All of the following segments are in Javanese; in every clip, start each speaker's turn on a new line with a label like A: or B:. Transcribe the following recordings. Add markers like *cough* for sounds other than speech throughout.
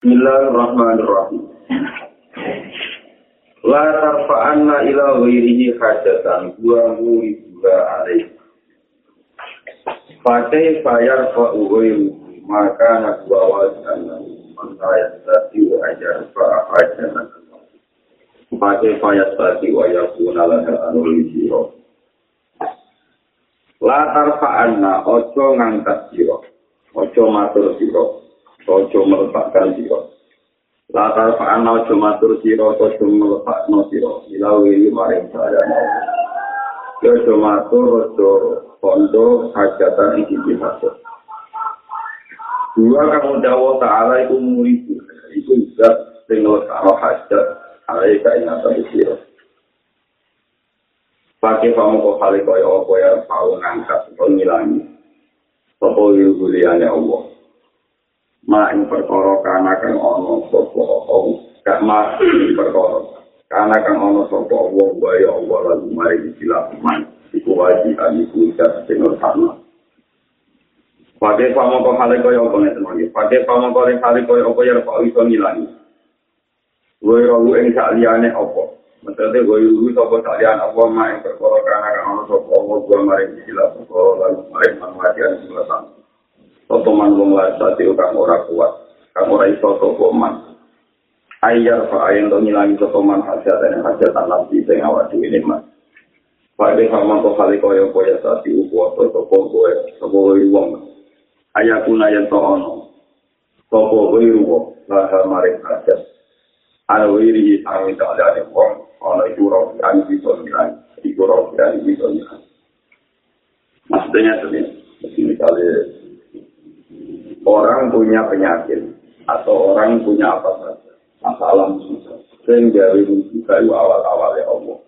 A: Bismillahirrahmanirrahim. La tarfa'anna ila ghairihi hajatan wa muriduha alaih. Fatih fayar fa'uhim maka nak bawa sana mantayat tadi wa ajar fa'ahajatan. Fatih fayat tadi wa yakuna laka anul siro. La tarfa'anna ojo ngangkat siro. Ojo matur siro. Ojo meletakkan siro. Latar fa'ana ojo matur siro, ojo melepakno siro. Ilawi maring saya mau. Ojo matur, ojo kondo, hajatan iki bihaso. Dua kamu dawa ta'ala itu muridu. Itu zat sing lekano hajat. Alai kainatan siro. Pakai kamu kok kali kaya apa ya, kau ngangkat, kau ngilangi. Sopo yuhuliane Allah. Ma ing perkara kana kang ana sapa Allah gak ma ing perkara kana kang ana sapa Allah wae Allah lan mari dilakukan iku wajib iku sak sing utama Pake pamoko hale kaya apa ngeten mangke. Pake pamoko ring hale kaya apa ya Pak iso ngilangi. Woy rawu ing sak liyane apa. Maksudnya gue yuru sapa sak liyane apa ma ing perkara kana kang ana sapa Allah gue mari dilakukan lan mari manfaatkan selatan. Sopo man wong lasati kang ora kuat, kang ora iso sopo man. Ayar fa ayen to ngilangi sopo man hajat dan hajat alam di sing awak dhewe nikmat. Pada sama kok kali koyo koyo sati upo atau sopo kowe sopo wong. Ayakuna yen to ono. Sopo kowe ruwo laha maring hajat. Ana wiri ami ta ada wong ono itu roh kan bisa ngilangi. Iku roh kan bisa ngilangi. Maksudnya sebenarnya, misalnya orang punya penyakit atau orang punya apa saja. Masalah susah sehingga juga awal-awal ya Allah.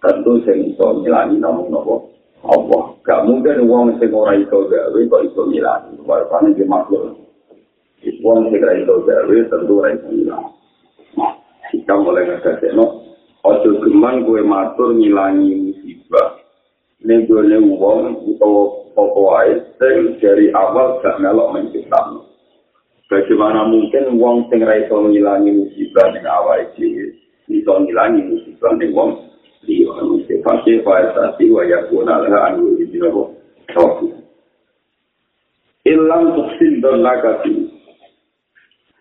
A: Tentu saya bisa ngilangi namun nopo Allah. Gak mungkin uang sing ora iso gawe kok iso ngilangi warpane di makhluk. Uang sing ora iso gawe tentu ora iso ngilangi kita mulai ngerti ojo geman gue matur ngilangi musibah. Gone wong utawa apa wae sing dari awal gak melok menciptakan. Bagaimana mungkin wong sing ra iso ngilangi musibah ning awake dhewe iso ngilangi musibah ning wong liya mesti pasti faisati wa yakuna laha anu dinobo topi. Ilam tuksin don lagati.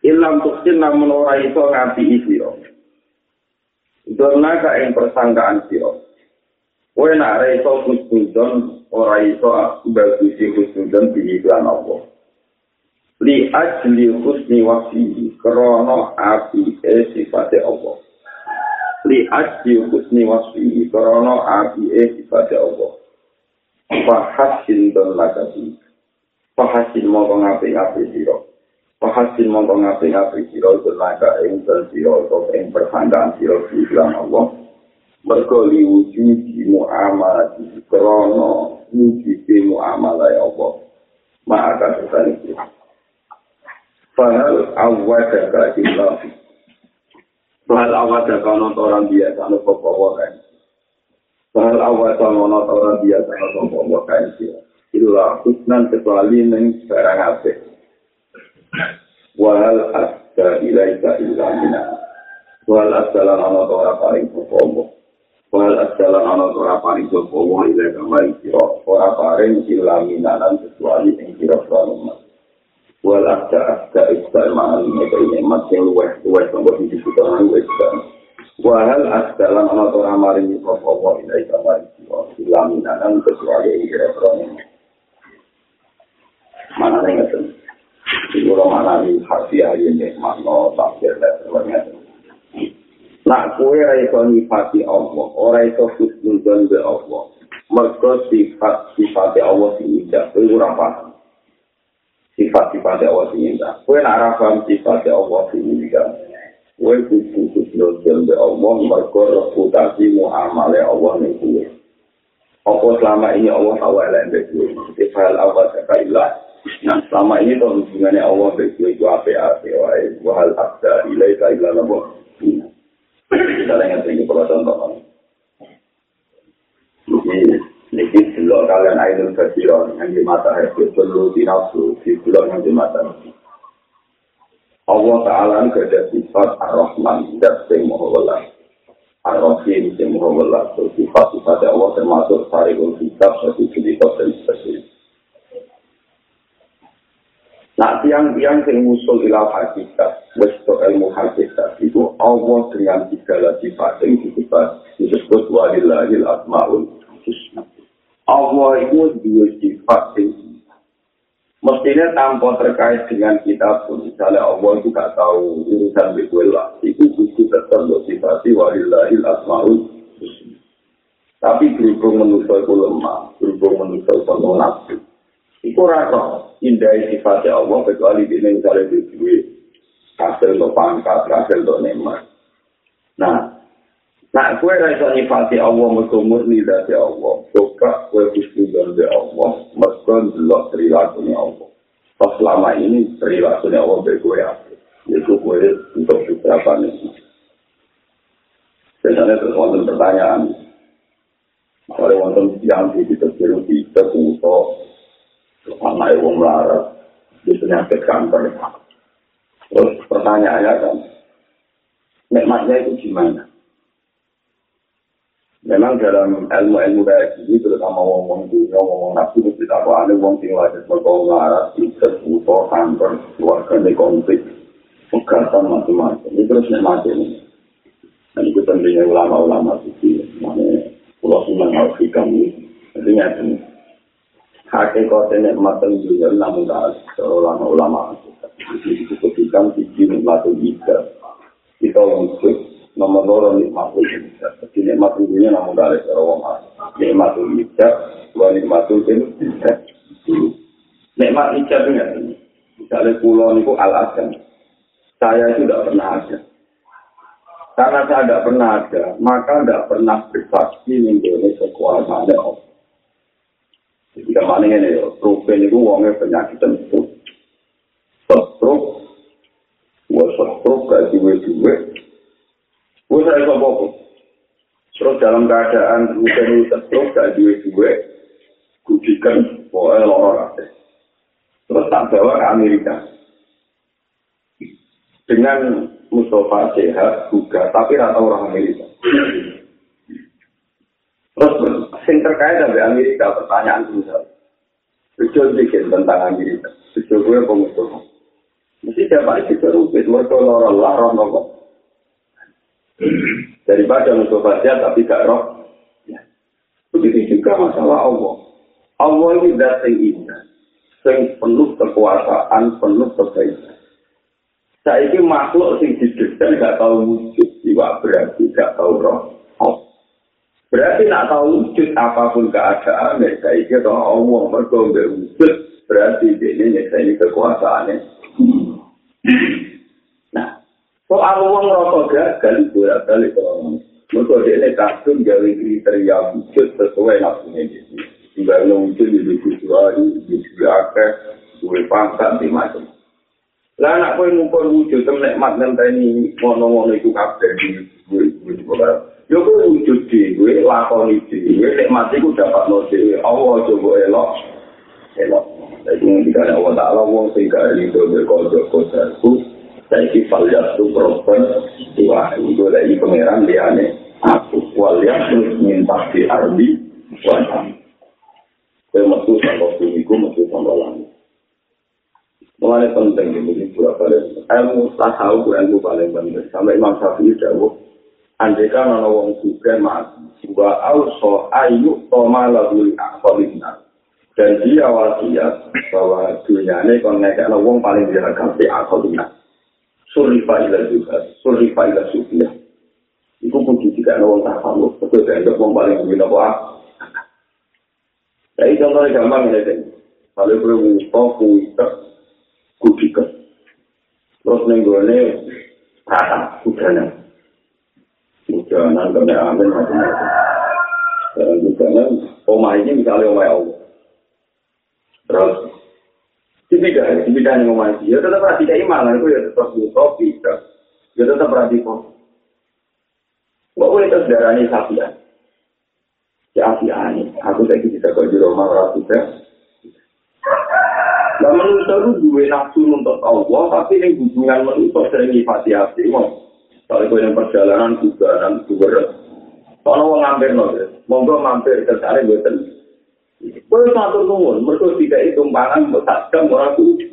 A: Ilam tuksin namun ora iso ngapi isi yo. Don naga yang persangkaan siro. Kowe nak ora iso kusnudon, ora iso bagusi kusnudon di iklan apa. Li ajli husni wasi krono api e sifate apa. Li ajli husni wasi krono api e sifate apa. Fahasin don lagati. Fahasin mongko ngapi-ngapi siro. Fahasin mongko ngapi-ngapi siro don laga ing siro atau ing persangkaan siro di iklan Allah. Mergo liwujudi muamalah di krono wujudi muamalah ya Allah maka setan itu. Fahal awadaka ilah Fahal awadaka nonton orang biasa Nopo bawa kan. Fahal awadaka nonton orang biasa Nopo bawa kan. Itulah khusnan kecuali Neng barang apa Wahal asda ilaika ilah minah Wahal asda nonton orang paling Nopo Wal asalan ana ora paring sapa wa ila kamari sira. Ora paring ilaminanan kecuali ing sira sira Wal asda asda istimal mek ini masing luwes luwes sanggo siji kuwi wis kan. Wal asalan ana ora maring sapa wa ila kamari sira. Ilaminanan kecuali ing sira sira Mana ngeten. Iku ora mana ni hasiah yen makna tafsir dan Nak kue ra iso nifati Allah, ora iso husnudon be Allah. Mergo sifat sifat Allah sing indah, kue ora paham. Sifat sifat Allah sing indah. Kue nak ra paham sifat Allah sing indah. Kue kudu husnudon be Allah, mergo reputasi muamalah Allah ning kue. Apa selama ini Allah tahu elek be kue? Sifat Allah sekailah. Nah, selama ini tuh hubungannya Allah be kue itu apa-apa. Wahal abda ilaika illa nabok. Misalnya yang tinggi kalau contoh. Ini, ini belok kalian aidul kasiron yang di mata itu perlu dinafsu, di belok yang di mata Allah Ta'ala ini ada sifat Ar-Rahman dan sing Muhawalah Ar-Rahim sing Muhawalah so, sifat-sifat Allah termasuk Sarikul Kitab cerita dan sebagainya Nah, tiang-tiang yang musul ilah hakikat, westo ilmu hakikat, itu Allah dengan segala sifat yang disebut, disebut walillahil asma'ul husna. Allah itu dua sifat yang Mestinya tanpa terkait dengan kita pun, misalnya Allah itu gak tahu urusan lah, itu buku tetap motivasi walillahil asma'ul Tapi berhubung manusia itu lemah, berhubung manusia itu nafsu. Itu rasa indah sifatnya Allah, kecuali ini misalnya di duit, hasil untuk pangkat, hasil untuk nemat. Nah, Nah, kue rasa nyifati Allah mergo murni dari Allah. Coba kue khusnudon dari Allah, mergo delok perilakunya Allah. Pas selama ini perilakunya Allah dari kue apa? Itu kue untuk beberapa nih. Biasanya terus pertanyaan. Kalau wonten yang di biru di kuto, sama ibu melarat, di penyakit kanker. Terus pertanyaannya kan, nikmatnya itu gimana? Memang dalam ilmu-ilmu kayak gini, terutama wong-wong dunia, wong-wong nafsu, mesti tak apa ada wong sing lagi mereka ngaras, ikut, buto, kanker, keluarga, di konflik, pegatan, macam-macam. Ini terus nih mati nih. Dan itu pentingnya ulama-ulama suci, namanya Pulau Sunan Al-Fikam ini. Jadi nih. Hakikatnya nikmatan dunia, namun tak ulama-ulama. Jadi itu ketikam, sisi nikmatan juga. Kita untuk nomor loro nikmatul hijab. Jadi nikmatul dunia namun dari seorang orang. Nikmatul hijab, dua nikmatul hijab. Nikmat hijab itu ini. Misalnya pulau niku al -Asam. Saya itu tidak pernah ada. Karena saya tidak pernah ada, maka tidak pernah bersaksi mengenai kekuasaan Allah. Jadi kemana ini, Rupen itu uangnya penyakit tentu. Stroke, gua stroke gak duwe-duwe, Gue saya apa Terus dalam keadaan hujan terus gak duwe duwe, kudikan pokoknya lorong Terus tak bawa ke Amerika. Dengan Mustafa sehat juga, tapi rata orang Amerika. Terus sing terkait dengan Amerika pertanyaan misal. Tujuh bikin tentang Amerika. Tujuh gue pengusaha. Mesti siapa itu rumit, mereka lorong lorong lorong. daripada untuk baca tapi gak roh. Ya. Begitu juga masalah Allah. Allah ini zat yang indah, yang penuh kekuasaan, penuh kebaikan. Saya ini makhluk yang dideskan gak tahu wujud, juga berarti gak tahu roh. Oh. Berarti nak tahu wujud apapun keadaan, saya ini kalau Allah bergombe wujud, berarti ini saya ini kekuasaannya. Soal uang rokok gagal, bolak balik orang. Mereka dia kasih gawe kriteria wujud sesuai nafsunya gitu. Tinggal wujud di buku suari, di buku gue pangkat, di macam. Lah anak kue ngumpul wujud, temen mat nanti ini ngono-ngono itu kabeh di coba. Yo gue wujud gue, lakoni di gue, nikmat itu dapat no di Allah coba elok, elok. Jadi ngendikane Allah Ta'ala, wong sing gak itu berkodok-kodok saiki falya tu propen dua itu lagi pangeran dia aku walya minta di ardi wajah saya masuk sama sumiku masuk sama langit. Mulai penting ini pura kali ilmu tasawuf ilmu paling penting. Sampai Imam Syafi'i jauh andai kan orang wong suka mati wa auso ayu toma lagu akhirina dan dia wasiat bahwa dunia kalau ngekek wong paling diragam di akhirina surifa ila juga, surifa ila sufia. Iku pun juga ada orang tak tahu, betul? Ada orang paling gila apa? Jadi contohnya gampang ini kan. Kalau perlu ngumpul, kuita, kudikan. Terus nenggolnya rata, hujanan. Hujanan, kena amin, macam-macam. Dan hujanan, omah ini misalnya omah Allah. Terus Dipindah, dipindah yang ngomong Ya tetap berarti kayak iman, itu ya tetap bisa. Ya tetap berarti kok. Kok boleh terus darah ini sapi ya? Ya api ani, aku lagi bisa kau di rumah rapi ya. Nah, manusia itu dua nafsu untuk Allah, tapi yang hubungan manusia sering nyifati hati. Kalau gue yang perjalanan juga, dan juga. Kalau mau ngambil, monggo mampir ke sana, gue tenang. Gue satu nuwun, mereka tidak itu pangan, bertakam, orang kudu.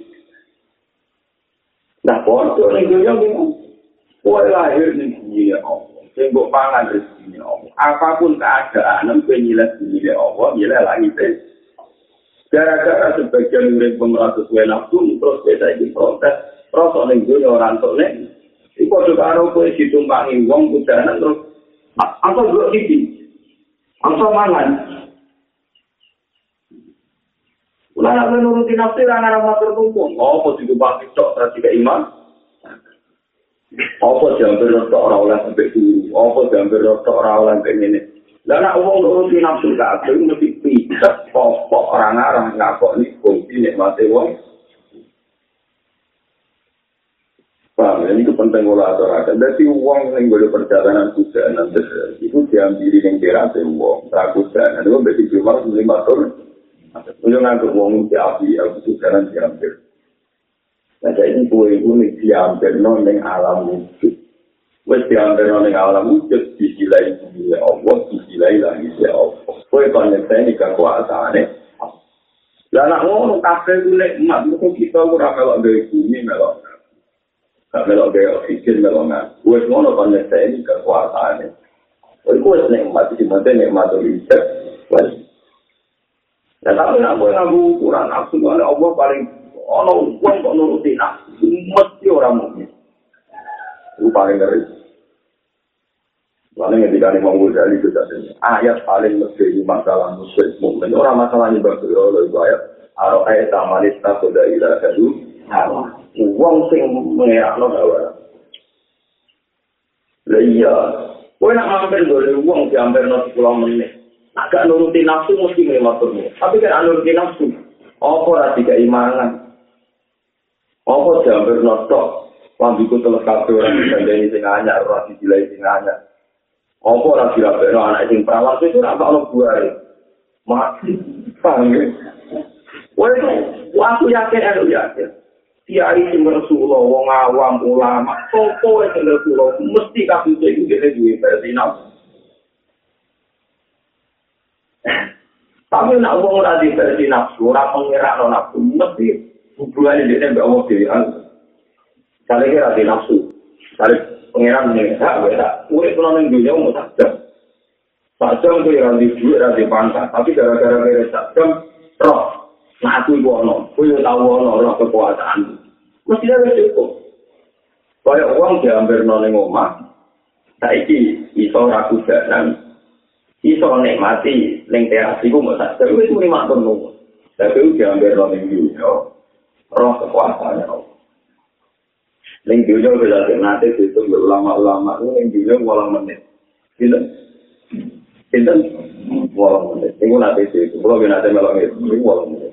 A: Nah, bodoh nih gue yang bingung. Gue lahir di sini ya Allah. Yang gue pangan di sini Allah. Apapun keadaan, gue nyilas di Allah, nyilas lagi deh. Gara-gara sebagian murid pemeratus gue nafsu, terus beda di protes. Orang gue orang tuh nih. Iku ada karo gue ditumpangi wong kudanan terus. Apa gue ini? Apa mangan? Ulah nak nuruti nafsu ra ngara matur nuwun. Apa ditumpang tok ra tiga iman? Apa jambe tok ora oleh sampe turu? Apa jambe tok ora oleh sampe ngene? Lah nak wong nuruti nafsu gak ada mesti pitet pokok ora ngara ngapok ni fungsi nikmate wong. Paham, ini itu penting olah aturakan. Jadi uang yang boleh perjalanan kuda nanti itu diambil yang kira uang. Rakuda, itu berarti cuma lima tahun. Punya ngantuk wong di api, aku tuh jalan diambil. Nah, jadi kue itu diambil non alam wujud. Wes diambil non alam wujud, disilai bumi Allah, disilai lagi si Allah. Kue koneksi kekuasaan Lah anak ngono kafe itu nikmat, kita kurang melok dari bumi melok. Gak melok dari oksigen melok nggak. Wes ngono koneksi kekuasaan Kue kue nikmat, di mana nikmat itu bisa. Ya tapi nak boleh ngaku ukuran nafsu mana Allah paling ono uang kok nuruti nafsu mesti orang mungkin. Itu paling ngeri. Lalu ketika ini mau dari itu ayat paling mesti masalah musyrik mukmin orang masalahnya Allah itu ayat Aro ayat amanis tak sudah ilah kadu. Uang sing mengerakno gawe. Lah iya, kowe nak mampir golek uang diambil nasi pulau menit. agak nuruti nafsu mesti ngematurmu. Tapi kan nuruti nafsu. Apa rati keimanan? Apa jamber notok? Lambiku telah kabeh orang disandani sing anyar, rati dilai sing anyar. Apa rati rabekno anak sing perawan itu ora ono buare. Mati. Wah itu, aku yakin, aku yakin. Kiai sing Rasulullah, wong awam, ulama, sopo yang Rasulullah, mesti kabeh dia duwe versi nafsu. Tapi nak wong ora di versi nafsu, ora pengira no nafsu, mesti hubungannya dia mbak Allah diri Kali kira di nafsu, kali pengiran nih, tak beda. Urip pulau ning dunia mau sajam. Sajam tuh yang di duit, di pangkat. Tapi gara-gara kira sajam, roh. Aku ibu ono, aku yang tahu ono, roh kekuasaan. Mesti ada cukup. Kayak uang diambil noning omah, saiki iso ragu jalan, iso nikmati ning teras iku mok sak wis muni matur nuwun. Tapi ambil roh ning dunia, roh kekuasaan Allah. Ning dunia bisa nanti itu ulama-ulama itu ning dunia walang menit. Gitu. Gitu. Walang menit. Ini nanti itu. Kalau kita nanti melok itu, ini walang menit.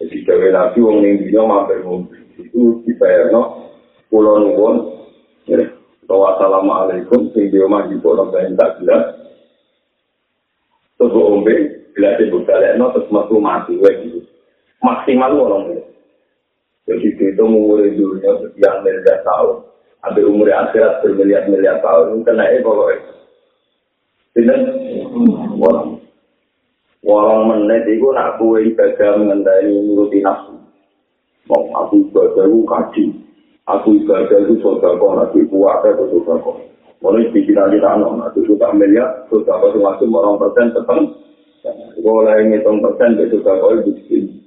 A: Jadi jawa nabi wong ning dunia mampir itu dibayar no. Pulau nuwun. Wassalamualaikum. Sing dia mah di pulau tak jelas. Tunggu ombe, bila dia buka lekno, terus metu mati. Maksimal orang ini. Jadi itu umur dunia sekian miliar tahun. Ambil umur akhirat bermiliar-miliar tahun. Kena eh pokoknya. Orang. Orang menit itu nak kue ibadah mengendai nuruti nafsu. Mau aku ibadah itu kaji. Aku ibadah itu sodako, aku kuat itu sodako. Mulai pikiran kita nah itu sudah miliar, sudah kau masuk orang persen tetap. Boleh ngitung persen, itu sudah kau bikin.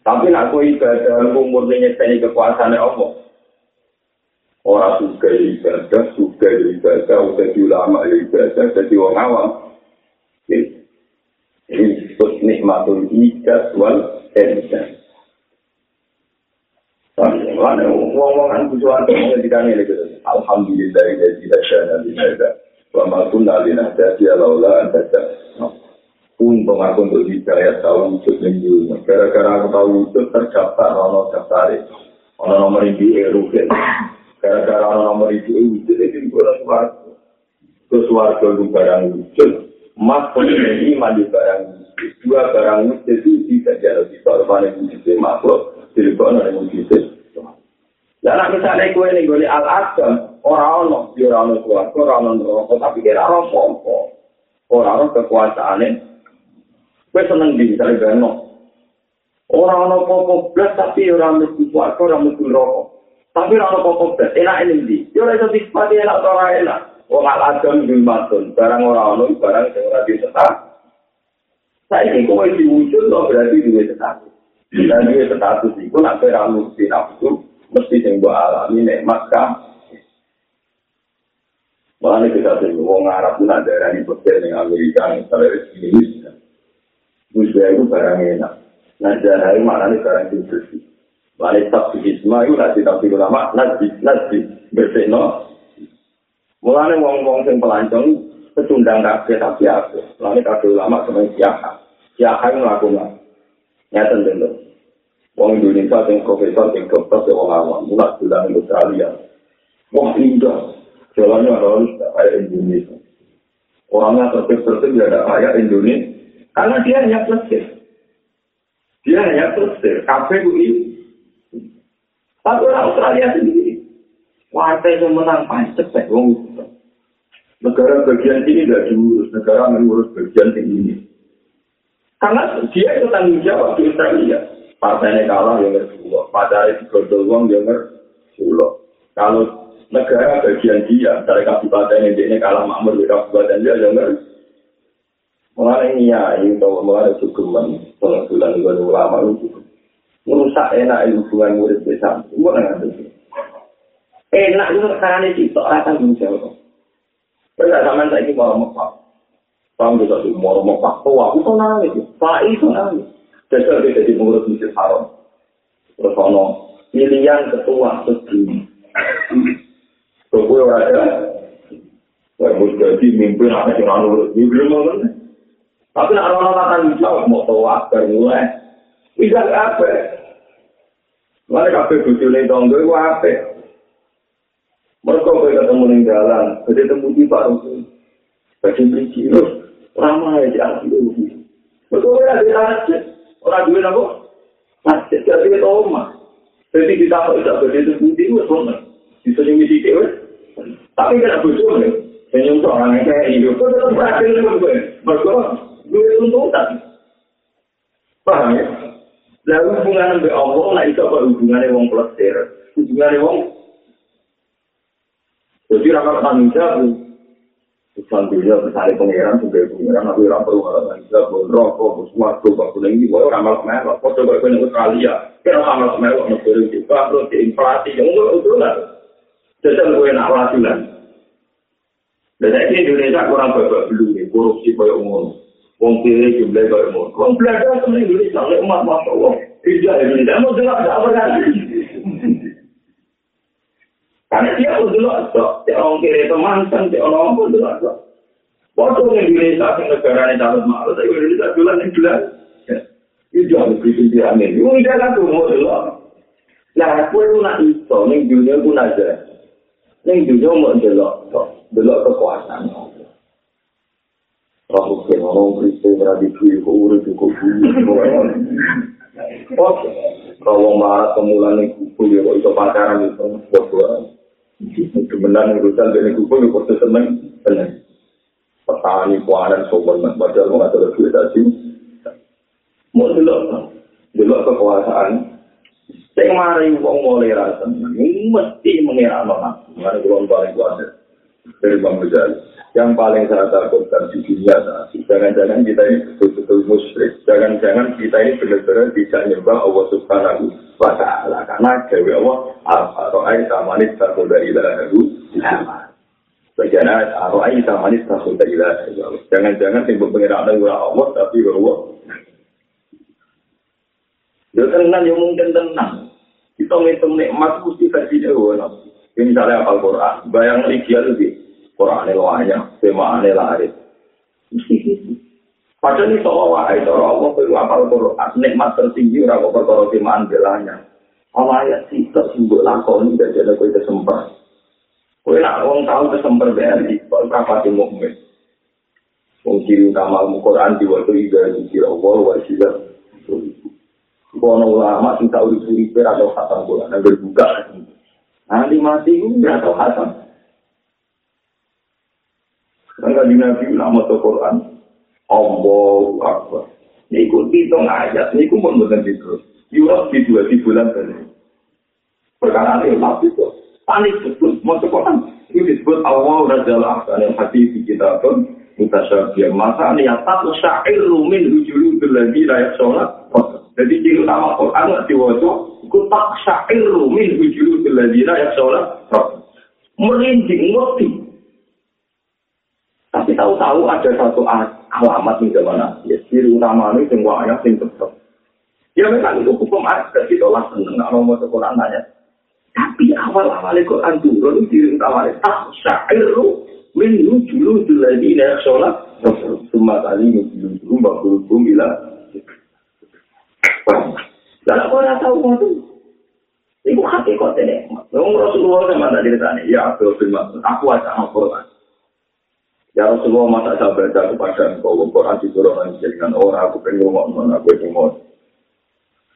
A: Tapi nak kau ibadah umur ini nyetani kekuasaan Allah. Orang suka ibadah, suka ibadah, udah di ulama ibadah, jadi orang awam. Ini disebut nikmatul ijaz wal gitu. Alhamdulillah ya tidak syana binada. Wa ma kunna linahtadi laula an tadda. Untung aku untuk hidayah tahu yang dunia. Gara-gara aku tahu wujud terdaftar ono daftar ono nomor ini erugen. Gara-gara nomor ini wujud itu gue suarga. Ke suarga itu barang wujud. Mas pun ini iman di barang wujud. Dua barang mujizat itu tidak jadi bisa paling mujizat makhluk. Jadi kok ada mujizat. Dan misalnya kue ini gue al adam orang ono di orang ono keluarga orang ono rokok tapi kira orang pompo orang ono kekuasaannya kue seneng di misalnya beno orang ono pompo belas tapi orang ono keluarga orang ono rokok tapi orang ono pompo belas enak ini di yo lagi sifat enak orang enak Wong al adam bin matun, barang ora ono barang sing ora disetak. Saiki kowe diwujud lo berarti duwe status. Dan duwe status iku nak ora mesti nafsu, mesti sing mbok alami nikmat kan. Mulane kita sing wong Arab pun ada dipakai dengan Amerika, misalnya ini. Musbah itu barang enak. Nah, jahai maknanya barang yang bersih. Mulane tak bisma itu nanti tak ulama, nanti, nanti bersih, no? Mulane wong-wong sing pelancong pecundang kabeh tapi aku. Mulane kabeh ulama seneng siapa? Siapa yang melakukan? Nyata tentu. Wong Indonesia sing profesor sing dokter sing wong awam, mulai bulan Australia. Wong indah. Jalannya harus kayak Indonesia. Orangnya tertib-tertib ya ada kayak Indonesia. Karena dia hanya plesir. Dia hanya plesir. Kabeh ini. Tapi orang Australia sendiri. Partai yang menang pancet, wong Negara bagian ini tidak diurus, negara mengurus bagian ini. Karena dia itu tanggung jawab di Australia. Partainya kalah yang ngerti partai digodol uang yang ngerti Kalau negara bagian dia, dari kabupaten ini kalah makmur di kabupaten dia yang ngerti. Mulai ini ya, ini tahu mulai cukuman pengasulan ulama itu. Merusak enak hubungan murid desa. Semua nggak enak itu caranya itu orang tanggung jawab. Tidak sama saya ini mau mepak. Kamu bisa sih mau mepak. Oh aku tuh nangis. Pak itu nangis. Dasar dia jadi pengurus masjid haram. Terus ono pilihan ketua segini. Gue orang ya. Gue mau jadi mimpin apa sih orang. Gue belum mau Tapi nak orang-orang tanggung jawab mau tahu baru mulai. Bisa apa? Mana kafe bujuk nih dong gue apa? Mereka kau ketemu di jalan, jadi temu di Pak Rusi. Bagi biji, ramah aja di Rusi. Mereka kau ada di masjid, orang duit apa? Masjid, jadi kita rumah. Jadi kita tahu tidak berdiri temu di. Bisa jadi di Dewa. Tapi kan aku cuma nih, senyum seorang yang kayak hidup, kau tetap berhasil dengan gue. Mereka gue tuntutan. Paham ya? Lalu hubungan dengan Allah, nah itu apa hubungannya wong plesir? Hubungannya wong Jadi rakyat tanggung jawab. Islam dunia misalnya pengeran sebagai pengeran, tapi orang perlu malah tanggung jawab. Rokok, sesuatu, bakul ini, boleh orang malah merah. Kau coba ke Australia, kira orang malah merah, negara juga, terus di inflasi, yang enggak itu lah. Jadi gue nak latihan. Dan saya Indonesia kurang babak nih, korupsi kayak umum. Wong kiri jumlah kayak umum. Wong belajar sama Indonesia, oleh umat masya Allah. Tidak, Indonesia mau jelas, tidak pernah. Karena dia dulu ada, dia orang kiri itu mantan, dia orang apa dulu ada. Waktu yang Indonesia, yang negara ini dapat malu, tapi Indonesia bulan yang bulan. Itu jangan bikin dia amin. Itu tidak kan mau dulu. Nah, aku itu nak itu, ini dunia pun aja. Ini dunia mau dulu, dulu kekuasaan. Aku kira orang Kristen berada di kok urut kuih. Oke, kalau marah kemulan yang kuih, kok itu pacaran itu, buat Kemenang urusan dari kumpul itu pasti seneng, seneng. Petani, kuaran, sopan, mas, padahal mengatur duit tadi. Mau dulu, dulu kekuasaan. Saya mari uang mulai rasa, mesti mengira anak. Mana belum paling kuasa dari Bang Mujahid. Yang paling saya takutkan di dunia saat jangan-jangan kita ini betul-betul musyrik. Jangan-jangan kita ini benar-benar bisa nyembah Allah Subhanahu wa Ta'ala. Karena Dewi Allah, Ar-Ra'ai Samanis Takut dari Ilahu Bagian ayat Ar-Ra'ai Samanis Takut dari Ilahu Jangan-jangan timbul pengiraan Allah, tapi Allah. Ya tenang, ya mungkin tenang. Kita ngitung nikmat, mesti versi Dewa. Ini misalnya apal Quran, bayang ideal itu Quran ini wanya, tema ini laris. Padahal ini soal wahai, soal Allah, itu apal Quran, nikmat tertinggi, orang kok perkara temaan belanya. Allah ayat kita simbol lakon, dan jadi kau itu sempur. Kau nak tahu itu sempur BRI, kau berapa di mukmin. Wong ciri utama Al-Quran diwajah juga di Allah wa sila. Kono ulama sing tau urip atau khatam Quran yang berbuka. Nanti mati itu nggak tahu khatam. Di Nabi ulama tuh Quran. Allahu Akbar. Ini ikut hitung ayat. Ini ikut pun bukan itu. Yurab di dua di bulan tadi. Perkara ini tapi itu panik betul. Mau Quran. Itu disebut Allah Rajalah. Dan yang hati di kita pun. Mutasyabiyah. Masa niatat syair rumin hujulu berlagi rakyat sholat. Jadi ciri utama Quran nggak diwajah, itu tak syair min hujulu beladina yang sholat. Merinding, ngerti. Tapi tahu-tahu ada satu alamat di zaman Nabi. Ciri utama ini semuanya sing tetap. Ya memang itu hukum ada, kita lah seneng nggak mau masuk Quran nanya. Tapi awal-awal Quran turun, ciri utama ini tak syair min hujulu beladina yang sholat. Semua kali hujulu, bakul bila Dan aku ora tau ngono. Iku hati kok tene. Wong Rasulullah sama tak ceritane, ya Abdul bin Mas'ud, aku aja Al-Qur'an. Ya Rasulullah masa saya baca kepada engkau, Al-Quran diturunkan dengan orang, aku pengen ngomong, aku pengen ngomong.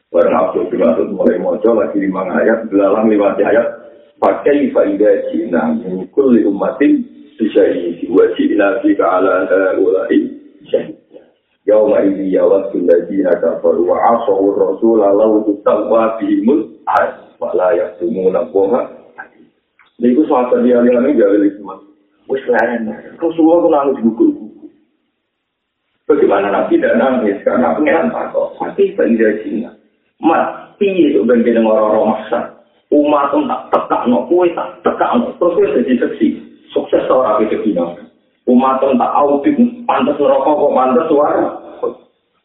A: Barang bin Mas'ud mulai mojo, lagi lima ayat, belalang lima ayat, pakai faidah Cina, mengikul li umatin, bisa isi, wajib nabi ke ala ulai, yauma idzi yawaddu alladziina kafaru wa 'asaw ar-rasula law tutawwa bihimul ard wa la yahtumuna qoha niku suatu dia yang ini jadi wis lain Rasulullah itu nangis buku bagaimana Nabi tidak nangis? Karena pengiran takut. Tapi tidak Cina mati itu bagian orang-orang maksa? Umat itu tak tekak no kue tak tekak no terus kue jadi seksi. Sukses orang itu Cina umat itu tak audit pantas rokok kok pantas suara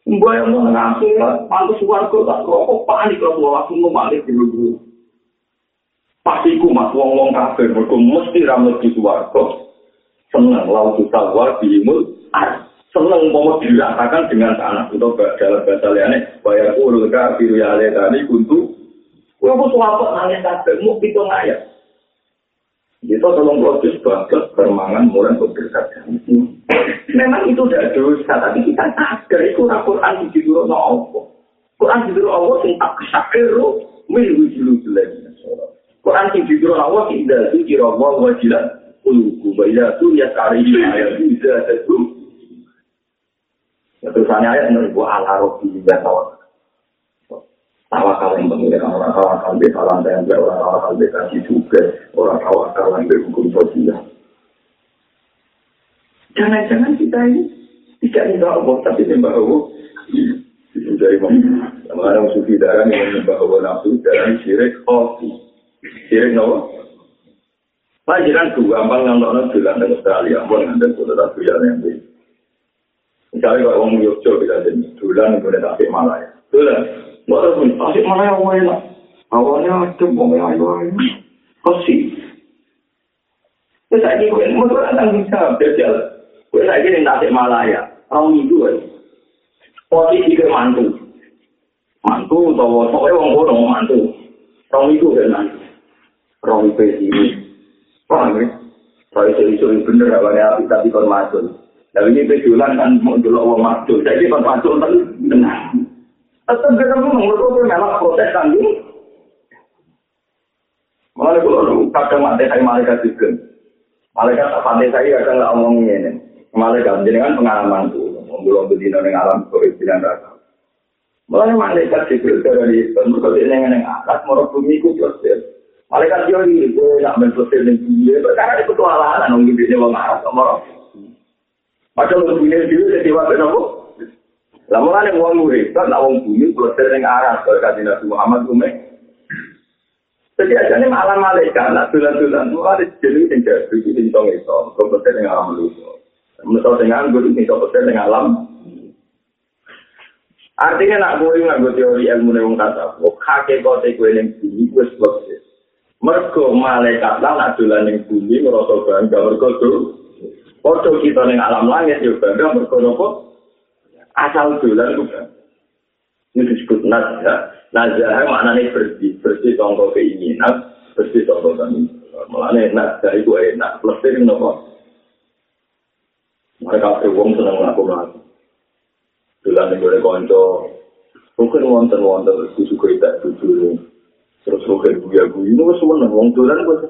A: Mbak yang mau ngasih pantas warga tak rokok panik lah tua waktu ngebalik dulu. Pasti ku mas wong wong kafe, mereka mesti ramet di warga. Senang laut kita war di imul, senang mau dirasakan dengan tanah. Itu dalam bahasa lainnya, bayar urut biru ya ale tadi kuntu. Kue aku suapot nangis kafe, mau pitung ayat. Kita tolong proses bagus permangan mulai bekerja. Memang itu tidak dosa, tapi kita sadar itu Al-Quran di dulu Allah. Quran di dulu Allah sing tak kesakiru milu jilu lagi. Quran di dulu Allah tidak itu kira Allah wajilah uluku. Baila tu ya kari ayat bisa itu. Terusannya ayat menurut ala robi juga tawakal. Tawakal yang penting orang tawakal di alam dan orang tawakal di kasih juga orang tawakal yang berhukum sosial. Jangan-jangan kita ini tidak nyembah Allah, tapi nyembah Allah. Itu dari Mengarang sufi darah yang nyembah Allah nafsu, darah syirik kopi. Syirik apa? Pelajaran tuh, gampang nonton bilang dengan Australia, ampun ngantar sudah tak biar yang ini. Misalnya kalau orang Yogyo kita jadi bulan kemudian tasik malaya. Bulan, nggak pun tasik malaya awalnya. Awalnya ada mau ayo ayo. Kasih. Terus ini gue mau tanggung jawab, dia Gue lagi nih nasib Malaya, tahun itu kan. Posisi ke mantu, mantu atau pokoknya wong kono mantu. Tahun itu kan nanti, tahun itu ini, paham ya? Kalau itu itu bener awalnya tapi kon masuk. Tapi ini pejulan kan mau dulu wong masuk, jadi kon masuk kan benar. Tetap kita ngomong, mereka pun memang proses kan. Malah kalau kadang mati saya malaikat juga. Malaikat tak pandai saya kadang nggak ngomongin ini. Malaikat jadi kan pengalaman tuh, belum berdina dengan alam covid sembilan belas. Mulai malaikat Jibril dari mereka ini yang atas mau bumi ku proses. Malaikat dia ini gue nak berproses dengan bumi, karena itu petualangan nunggu dia mau ngarap sama Macam untuk bumi itu jadi waktu apa? Lah mulai yang uang murid kan nak uang bumi proses dengan arah kalau kaji Nabi Muhammad Ume. Jadi aja nih malam malaikat, nak tulan-tulan, mulai jadi yang jadi itu yang itu, proses dengan alam manusia. Misal dengan guru ini sobat dengan alam. Artinya nak gue nggak teori ilmu nih kata, oh kakek teh gue yang gue sebab Mergo malaikat lah nak dolan yang bumi merasa bangga mergo tuh. Foto kita ning alam langit juga bangga mergo nopo. Asal dolan bukan. Ini disebut nazar. Nazar maknanya bersih, bersih tongkol keinginan, bersih tongkol keinginan. Mulanya nazar itu enak, plus ini nopo. Mereka wong seneng mlaku-mlaku. Dolan ning gone kanca. Mungkin wonten wonten wis suka tak tujuh Terus mungkin buya buya ini wis seneng wong dolan kok.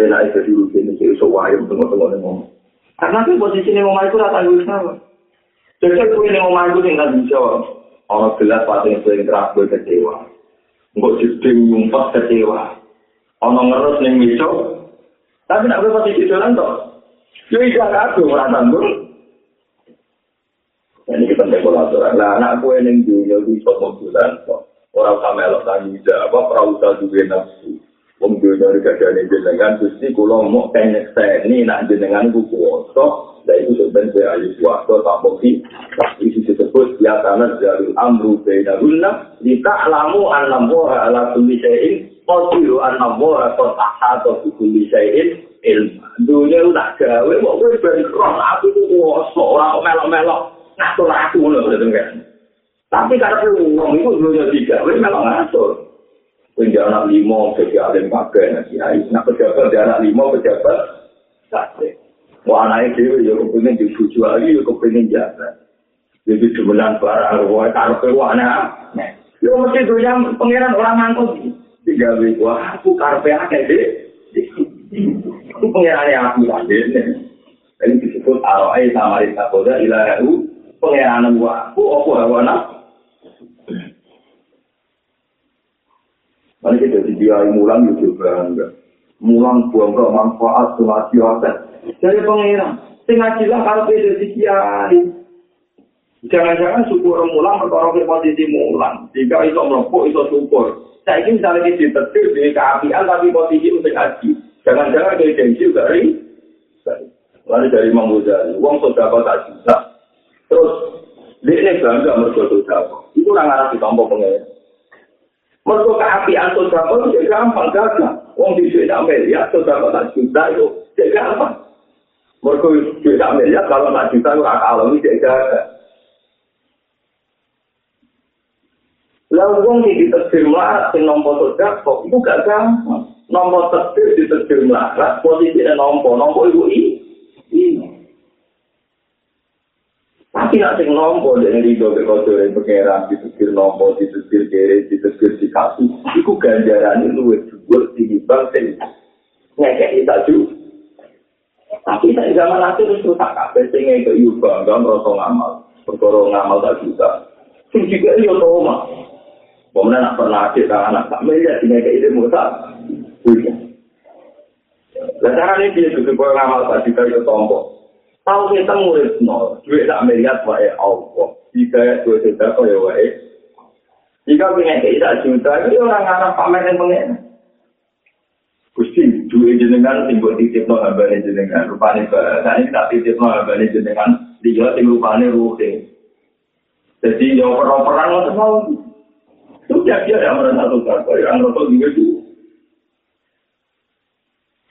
A: Enak itu di rutin ini iso wae tengok-tengok ning ngomong. Karena kan posisi omah iku ora tanggung jawab. Jadi aku ini ngomong aku tinggal bisa. Orang gelas paling sering terakhir kecewa. Enggak jadi nyumpah kecewa. Orang ngerus ning miso. Tapi nak posisi dolan toh. Yo iki aku ora tanggung. Ini kita nek Lah anak kue ning dunya iki iso mobilan kok. Ora usah melok tanggung jawab, ora usah duwe nafsu. Wong dunya iki kadane jenengan Gusti kula mau tenek seni nak jenengan ku kuwasa. Lah itu sebenarnya ayu suatu tak bukti. Tapi itu disebut ya karena dari amru beda guna. Jika alamu anamuha ala kulli syai'in, qadiru anamuha qad ahata bi kulli syai'in ilmu. Dunia itu tak gawe, kok gue beri roh, aku itu kuasa, orang melok-melok, ngatur aku, gitu kan. Tapi karena uang itu dunia tiga, gue melok ngatur. Gue anak lima, jadi alim pakai, nanti ayo. Nah, pejabat, dia anak lima, pejabat. Wah, anaknya dia, ya kepengen dibuju lagi, ya kepengen jasa. Jadi demenan barang, gue taruh ke wana. Ya mesti dunia pengiran orang ngangkut. Tiga wah, aku karpe akeh deh. Itu pengirannya aku lanjut. Ini disebut aro'ai samari takoda ilahahu. Pengirannya aku, aku hawa nafsu. Nanti kita dibiayai mulang itu bangga. Mulang buang ke manfaat sunati aset. Jadi pengiran. Tengah sila kalau beda dikiai. Jangan-jangan syukur mulang perkara ke posisi mulang. Jika itu merokok, itu syukur. Saya ingin misalnya di ditetir di keapian tapi posisi untuk haji. Jangan-jangan dari gengsi juga ring. Lalu dari Imam Ghazali, uang sudah tak juta. Terus, dia ini bangga mereka sudah Itu orang arah ditompok pengen. Mereka keapian sudah itu gampang, gagal. Uang di duit miliar, sudah tak juta itu, dia gampang. Mereka duit miliar, kalau tak juta itu akan alami, dia gagal. Lalu uang di ditetir melarat, yang nombor sudah itu gak gampang. nomor tetir di melarat, posisinya nomor, nomor ibu ini. Tapi nak sing nomor yang rido ke kotor yang pengeran di tetir nomor, di tetir kiri, di tetir di kasih, itu ganjaran itu juga tinggi banget. Ngekek kita. Tapi saya zaman nanti terus tak kabeh sing itu yo bangga merasa ngamal. Perkara ngamal tak juga. Sing juga yo toma. Pemenang nak pernah ada anak tak melihat ini kayak ide musa. kuliah. Lah carane dia juga ngamal tak dikari tombo. Tahu kita murid nol, duit tak melihat wae Allah. Jika duit tidak kau ya wae. Jika punya kita juta, itu orang anak pamer yang pengen. Gusti, duit jenengan timbul titip no abane jenengan. Rupane bahasa ini tak titip no abane jenengan. Dia tim rupane ruhe. Jadi yang perang-perang mau itu jadi ada merasa tukar. Yang rotok juga itu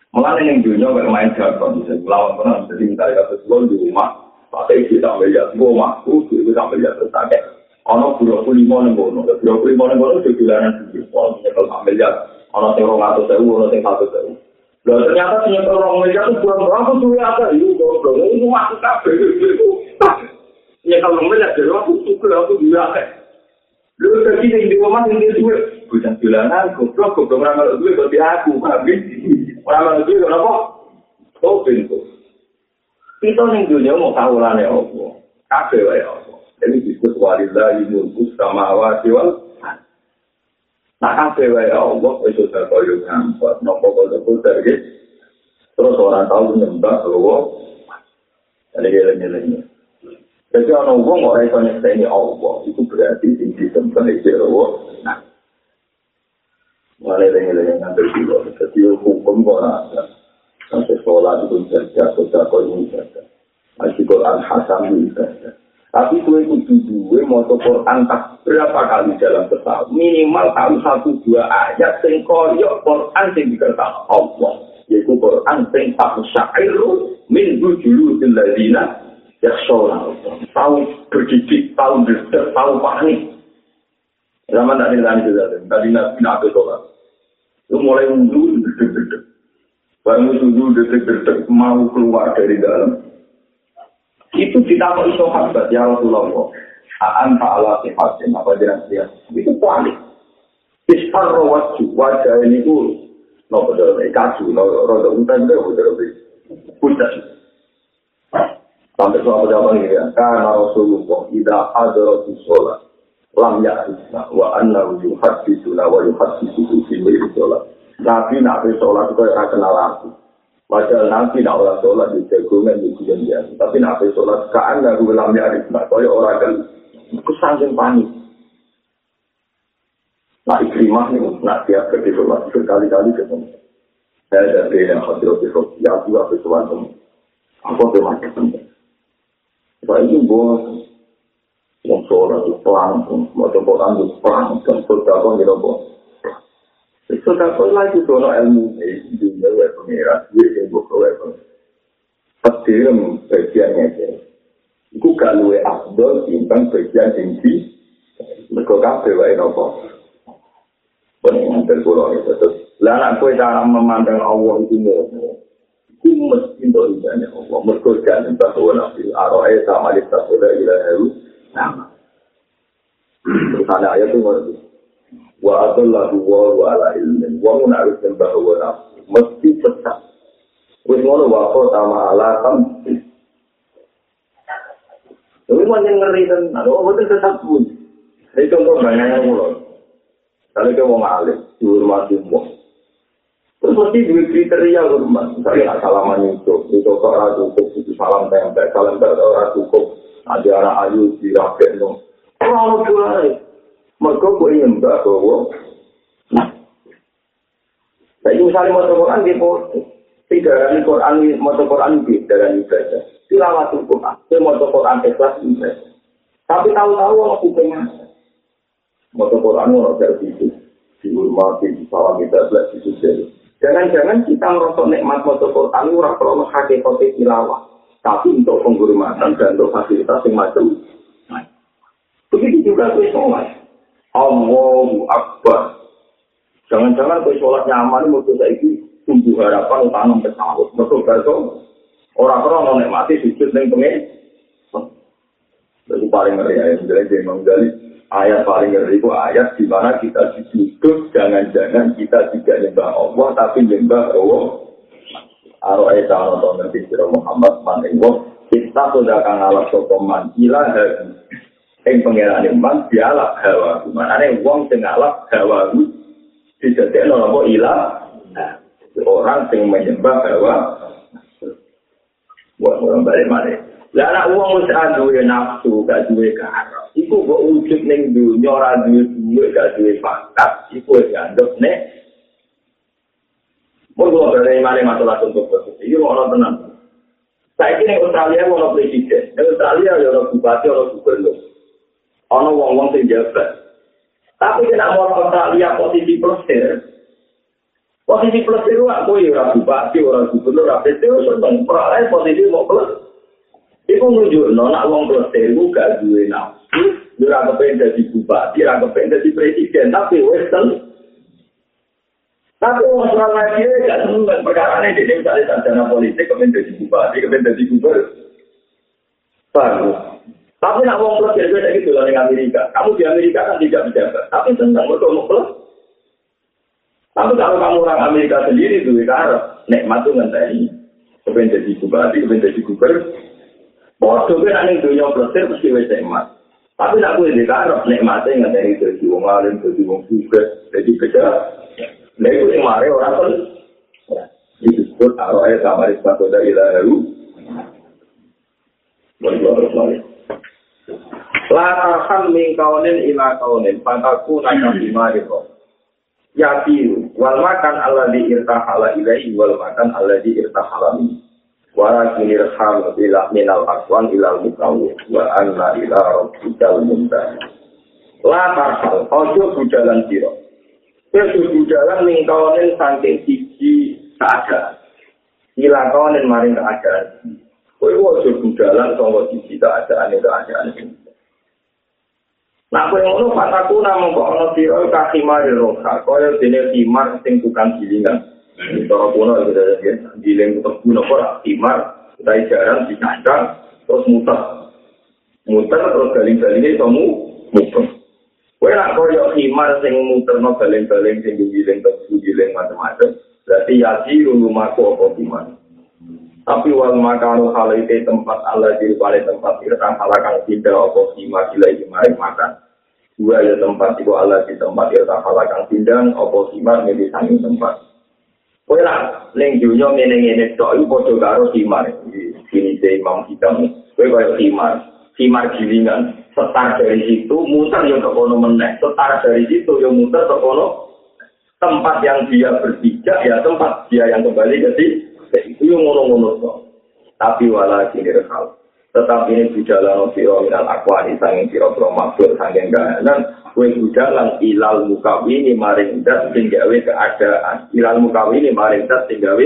A: Mulai yang dunia kayak main jargon, bisa melawan pernah, jadi minta kata sekolah di rumah, pakai isi sampai lihat gua mampu, itu sampai lihat terus kakek. Ono dua puluh lima nih bono, dua puluh lima nih bono itu bulanan tujuh, kalau nyekel sampai lihat, ono yang orang atau sewu, ono yang satu sewu. Dan ternyata nyekel orang miliar itu bukan berapa tuh ya ada, itu goblok, itu masuk kafe, itu nyekel orang miliar, jadi aku suka, aku juga kayak. Lu terkini di rumah yang dia duit, bukan bulanan, goblok, goblok orang kalau duit, berarti aku, habis. Orang itu kenapa? Oh pintu. Kita nih dunia mau tahu lah nih apa? Kafe wae apa? Jadi disebut walilah mulku sama wasiwal. Nah kafe wae Allah itu sudah kau yang nampak nopo kau tuh terus terus orang tahu nyembah loh. Jadi dia lagi Jadi orang uang orang itu nyeksa Allah itu berarti tinggi tempat itu loh. Nah mulai dengan dengan ngambil dulu. Jadi hukum kok ada. Sekolah itu saja, sudah kau ini saja. Masih Quran Hasan ini saja. Tapi kue kudu duwe moto Quran tak berapa kali dalam setahun. Minimal tahu satu dua ayat sing koyok Quran sing dikertas Allah. Yaitu Quran sing tak syairu min bujulu dilladina ya sholat. Tahu berdidik, tahu berdek, tahu panik. Zaman tadi tadi juga tadi nabi nabi sholat. Lu mulai wudhu, dedek-dedek. Barang wudhu, dedek-dedek, mau keluar dari dalam. Itu iso sahabat ya Rasulullah. Aan ta'ala sifatin apa jelas dia. Itu paling. Isfar wajah wajah ini ku no betul no roda untan deh betul betul. Sampai suatu jawaban ini ya. Karena Rasulullah tidak ada sholat. Lam ya'isna wa anna yuhadisuna wa yuhadisuhu fi sholat. Nabi nabi sholat itu ya kenal aku. Padahal nanti nak orang sholat di jagungan di kuliah Tapi nabi sholat kaan nggak gue lam ya'isna. Kaya orang kan kesangking panik. Nah ikrimah nih, nak tiap pergi sholat berkali-kali ketemu. Saya ada yang hadir di ya juga sesuatu. Aku tuh macam Saya ini bos, yang sholat itu perang, mau coba itu perang, dan berdakwah gitu bos. Berdakwah lagi soal ilmu ini, dunia wa pengira, dia yang buka wa pengira. Petirem bagiannya dia. Iku gak luwe abdol, timbang bagian tinggi, mereka kabeh wae nopo. Pengen terpulau itu terus. Lah anak kue cara memandang Allah itu mau. Itu mesti dolimnya Allah. Mereka jangan bahwa nabi Aro'e sama di Tasoda ila heru. Sama. Terus ada ayat itu ngerti. Wa adallahu wa ala ilmin. Wa munarif dan bahwa nabi. Mesti sesat. Wis ngono wa kota ma'ala kam. Tapi mau yang ngeri kan. Aduh, betul sesat pun. Ini contoh banyak yang mulai. Kalau kita mau ngalih, dihormati Allah. Terus mesti dua kriteria hormat. Misalnya nak salaman itu, itu kok ora cukup, itu salam tempel, salam tempel ora cukup. Ada anak ayu di rakyat itu. Orang. Mereka kok mbak bahwa. Nah. Jadi misalnya mau Quran di tidak ada Quran, mau Quran di dalam ibadah. Tilawat hukum, dia mau Quran ikhlas ibadah. Tapi tahu-tahu orang hukumnya. Mau Quran orang dari itu. Dihormati, salam kita, di sisi Jangan-jangan kita merosot nikmat moto Quran ora perlu hakikat tilawah, tapi untuk penghormatan dan untuk fasilitas yang macam. Begitu juga kue sholat. Allahu Akbar. Jangan-jangan kue sholat nyaman itu saya tumbuh harapan tanam pesawat. Betul betul. Orang orang nikmati sujud yang pengen. Itu paling ngeri ya, jadi memang dari ayat paling ngeri itu ayat di mana kita dituduh jangan-jangan kita tidak nyembah Allah tapi nyembah Allah. Aro ayat atau nanti Muhammad maning wong kita sudah akan alat sokoman ilah yang pengiran iman dialak hawa mana nih wong sing alak hawa dijadikan apa? Ilah orang yang menyembah hawa buat orang balik mana? Lah anak wong wis duwe nafsu gak duwe karo iku kok wujud ning dunya ora duwe duwe gak duwe pangkat iku wis ngandep nek. Mau dari mana masalah untuk posisi, ini mau tenang. Saya kira Australia mau presiden, Australia ya orang bupati, orang gubernur, orang wong-wong sing jabat. Tapi kena mau Australia posisi plus Posisi plus itu aku ya orang bupati, orang gubernur, orang presiden, seneng. Peralatan posisi mau plus. Iku nunjuk nona wong klete iku gak duwe nafsu, ora kepen dadi bupati, ora kepen dadi presiden, tapi wis Tapi wong selama dia gak seneng perkara ini di misalnya sarjana politik, kepen dadi bupati, kepen dadi gubernur. Bagus. Tapi nak wong klete itu kayak gitu di Amerika. Kamu di Amerika kan tidak menjaga, tapi senang betul mau plus. Tapi kalau kamu orang Amerika sendiri tuh, karena nikmat tuh ngenteni. Kepen jadi bupati, kepen jadi gubernur. Bodoh kan ane dunia plesir mesti wis emas. Tapi nak kuwi dikaro nikmate ngateni dadi wong alim, dadi wong sugih, dadi beda. Nek kuwi sing mare ora pun. Iki disebut aro ayat kamar sepatu dari lalu. La tarham min kaunin ila kaunin, pantaku naka bimari kok. Yakiru, wal makan Allah di irtahala ilaihi, wal makan Allah di irtahala minhi. wala kinir ila minal aswan ilal mukawu wa anna ila rabbikal muntah la tarhal ojo bujalan siro. Yesus bujalan ning kawanin saking siji keadaan. Ila kawanin maring keadaan. Kowe ojo bujalan sangka siji keadaan itu keadaan ini Nah, kowe ngono fataku namung kok ana sira kakimar roha, kaya dene timar sing tukang gilingan. Cara kuno itu ada ya, giling untuk guna ora timar, kita jarang dikandang, terus muter. Muter terus galing-galingnya itu muter. Kowe nak koyo himar sing muterno baling-baling sing giling terus giling macam-macam. Berarti yati rumahku apa gimana? Tapi wal makanu halaite tempat Allah di balik tempat irkang halakan tidak apa himar gila himar makan. Dua ya tempat itu Allah di tempat irkang halakan tidak apa himar di samping tempat. Kowe lah ning dunya ngene-ngene tok iku padha karo himar. Ini sing Imam Hidam. Kowe koyo himar. Himar gilingan. setar dari situ muter yang ke kono setar dari situ yang muter ke tempat yang dia berpijak ya tempat dia yang kembali ke itu yang ngono-ngono tapi wala kini rekal tetap ini bujalan siro minal akwani sanging siro pro maksud sanging kahanan. Kue bujalan ilal mukawini maring dat tinggawe keadaan. Ilal mukawini maring dat tinggawe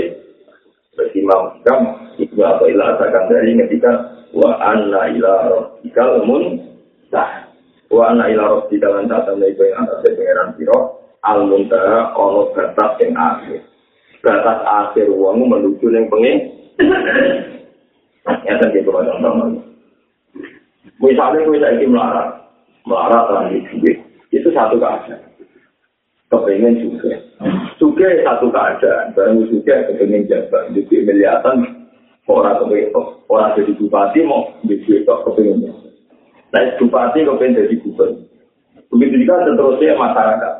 A: bersimam. Kam itu atau ilal asakan dari ketika wa anna ila ikal mun wa ana ila rabbi dalan tatan iku ing atas pangeran sira al muntara ono batas sing akhir batas akhir wong menuju ning pengen ya kan gitu kan teman misalnya gue saya melarat melarat lagi duit itu satu keadaan. Kepengen juga. Juga satu keadaan barang juga kepengen jabat. Jadi miliatan orang kepengen orang jadi bupati mau jadi kepengen. Jabat Nah, bupati kok pengen jadi gubernur. Begitu juga seterusnya masyarakat.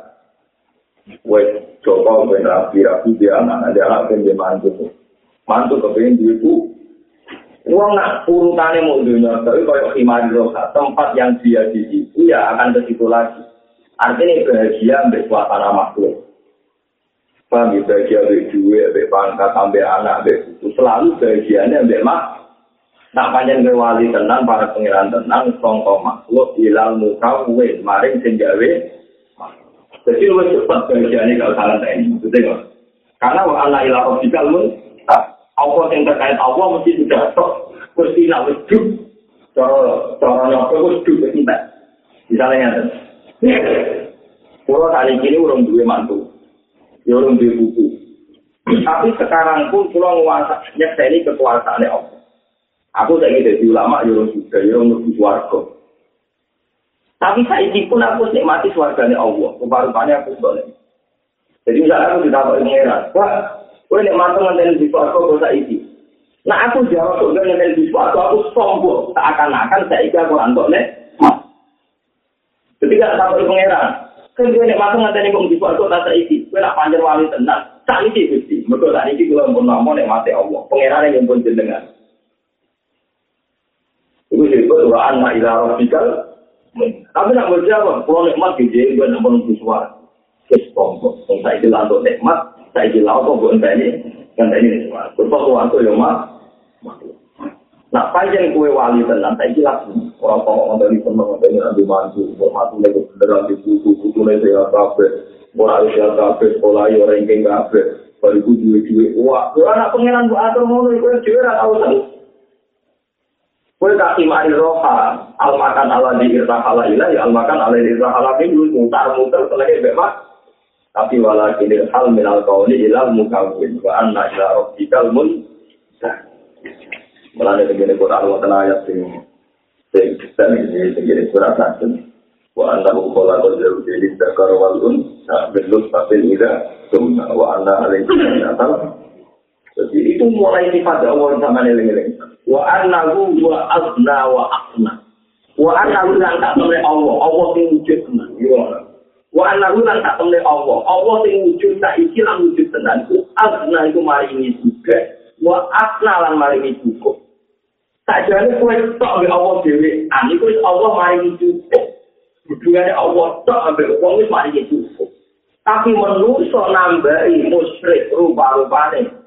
A: Wes Joko pengen rapi rapi dia anak dia anak pengen dia mantu. Mantu kepengen dia itu. Uang nak urutannya mau dunia, tapi kalau himari roha, tempat yang dia di situ ya akan ke situ lagi. Artinya bahagia ambil suasana makhluk. Paham ya, bahagia ambil duit, ambil pangkat, ambil anak, ambil itu. Selalu bahagianya ambil makhluk. Nak panjang ke wali tenang, para pengiran tenang, songko makhluk, ilal muka, uwe, maring, senjawe. Jadi lu cepat bagiannya kalau salah ini, maksudnya? Karena wa anak ilah rohikal mun, Allah yang terkait Allah mesti sudah tok, mesti nak wujud, cara nyokok wujud, kita. Misalnya, Pulau tadi ini urung duwe mantu, ya urung duwe buku. Tapi sekarang pun pulau nguasa, nyekseni kekuasaannya Allah. Aku saya ingin jadi ulama, ya juga, ya lebih suarga. Tapi saya pun aku nikmati suarganya Allah. Rupa-rupanya aku boleh. Jadi misalnya aku ditambah pengeran, wah, gue nikmati nganteni di suarga, gue saya ini. Nah aku jawab surga nganteni di suarga, aku sombong. Seakan-akan saya ini aku antok nih. Ketika sampai pengeran, kan gue nikmati kok di suarga, tak saya ini. Gue nak panjang wali tenang, tak ini gusti. Betul, tak ini gue pun nama nikmati Allah. Pengeran yang pun. Itu disebut wa anna ila rabbikal Tapi nak berjawab, kalau nikmat jadi gue nak menunggu suara. Kestompok, saya kira untuk nikmat, saya kira apa gue entah ini, entah ini suara. Betul waktu yang mah, Nah, panjang kue wali tenang, saya kira orang tua orang dari teman orang dari nanti orang matu lagi beneran di buku, buku lagi ya kafe, orang itu ya kafe, sekolah ya orang yang kafe, baru itu duit duit, wah, anak pangeran bu atur mau nih, duit tahu tahu. Kue kasih mari roha, al makan ala di irta hala ilah, ya al makan ala di irta hala minggu, mutar mutar selagi bebas. Tapi wala kini hal minal kauli ilah mukawin, wa anna ilah robbikal mun. Mulanya begini Quran wa tanah ayat sing sing kita ini begini surat nasib. Wa anna hukola koderu jadi dakar wal un, nah belum tapi ida, wa anna alaihi sallam. Jadi itu mulai sifat Allah sama neling-neling. Wa annahu wa azna wa asna. Wa annahu lan tak temne Allah, Allah sing wujud tenan. Wa annahu lan tak temne Allah, Allah sing wujud tak iki lan wujud tenan. Azna iku mari juga. Wa asna lan mari ini cukup. Tak jane kowe tok Allah dhewe, ani kowe Allah mari ini cukup. Hubungannya Allah tok ambek wong wis mari ini cukup. Tapi menungso nambahi musyrik rupa-rupane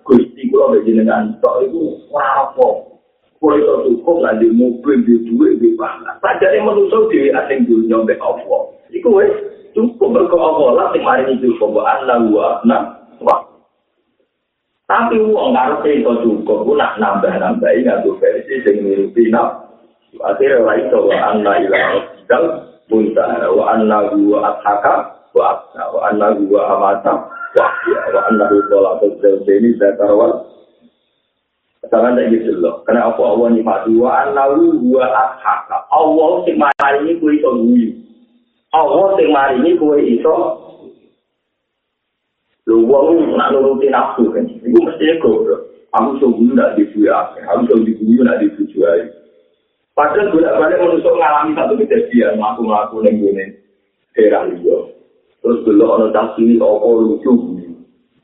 A: kula mbek jenengan tok iku ora apa. Kowe iso cukup lan di mobil di duit di pangan. Padahal menungso dhewe asing dunya mbek Allah. Iku wis cukup mergo Allah lah sing maringi cukup wa Allah wa nah. Tapi wong karo iso cukup ku nak nambah-nambahi nganggo versi sing mirupi nak. Akhirnya wa iso wa anna ila rabbikal muntaha wa anna wa athaka wa annahu wa amata wa annahu qala tadzawjani zakar wal Jangan tak gitu loh. Karena apa Allah nyifati wa annahu huwa ashaka. Allah sing ini kuwi iso guyu. Allah sing ini kuwi iso Lu wong nak nuruti nafsu kan. Iku mesti goblok. Aku iso guyu nak dibuyu Aku diguyu nak dibuju ae. Padahal bolak-balik manusia ngalami satu kejadian, ngaku-ngaku ning gone daerah liya. Terus dulu ana tasiri apa lucu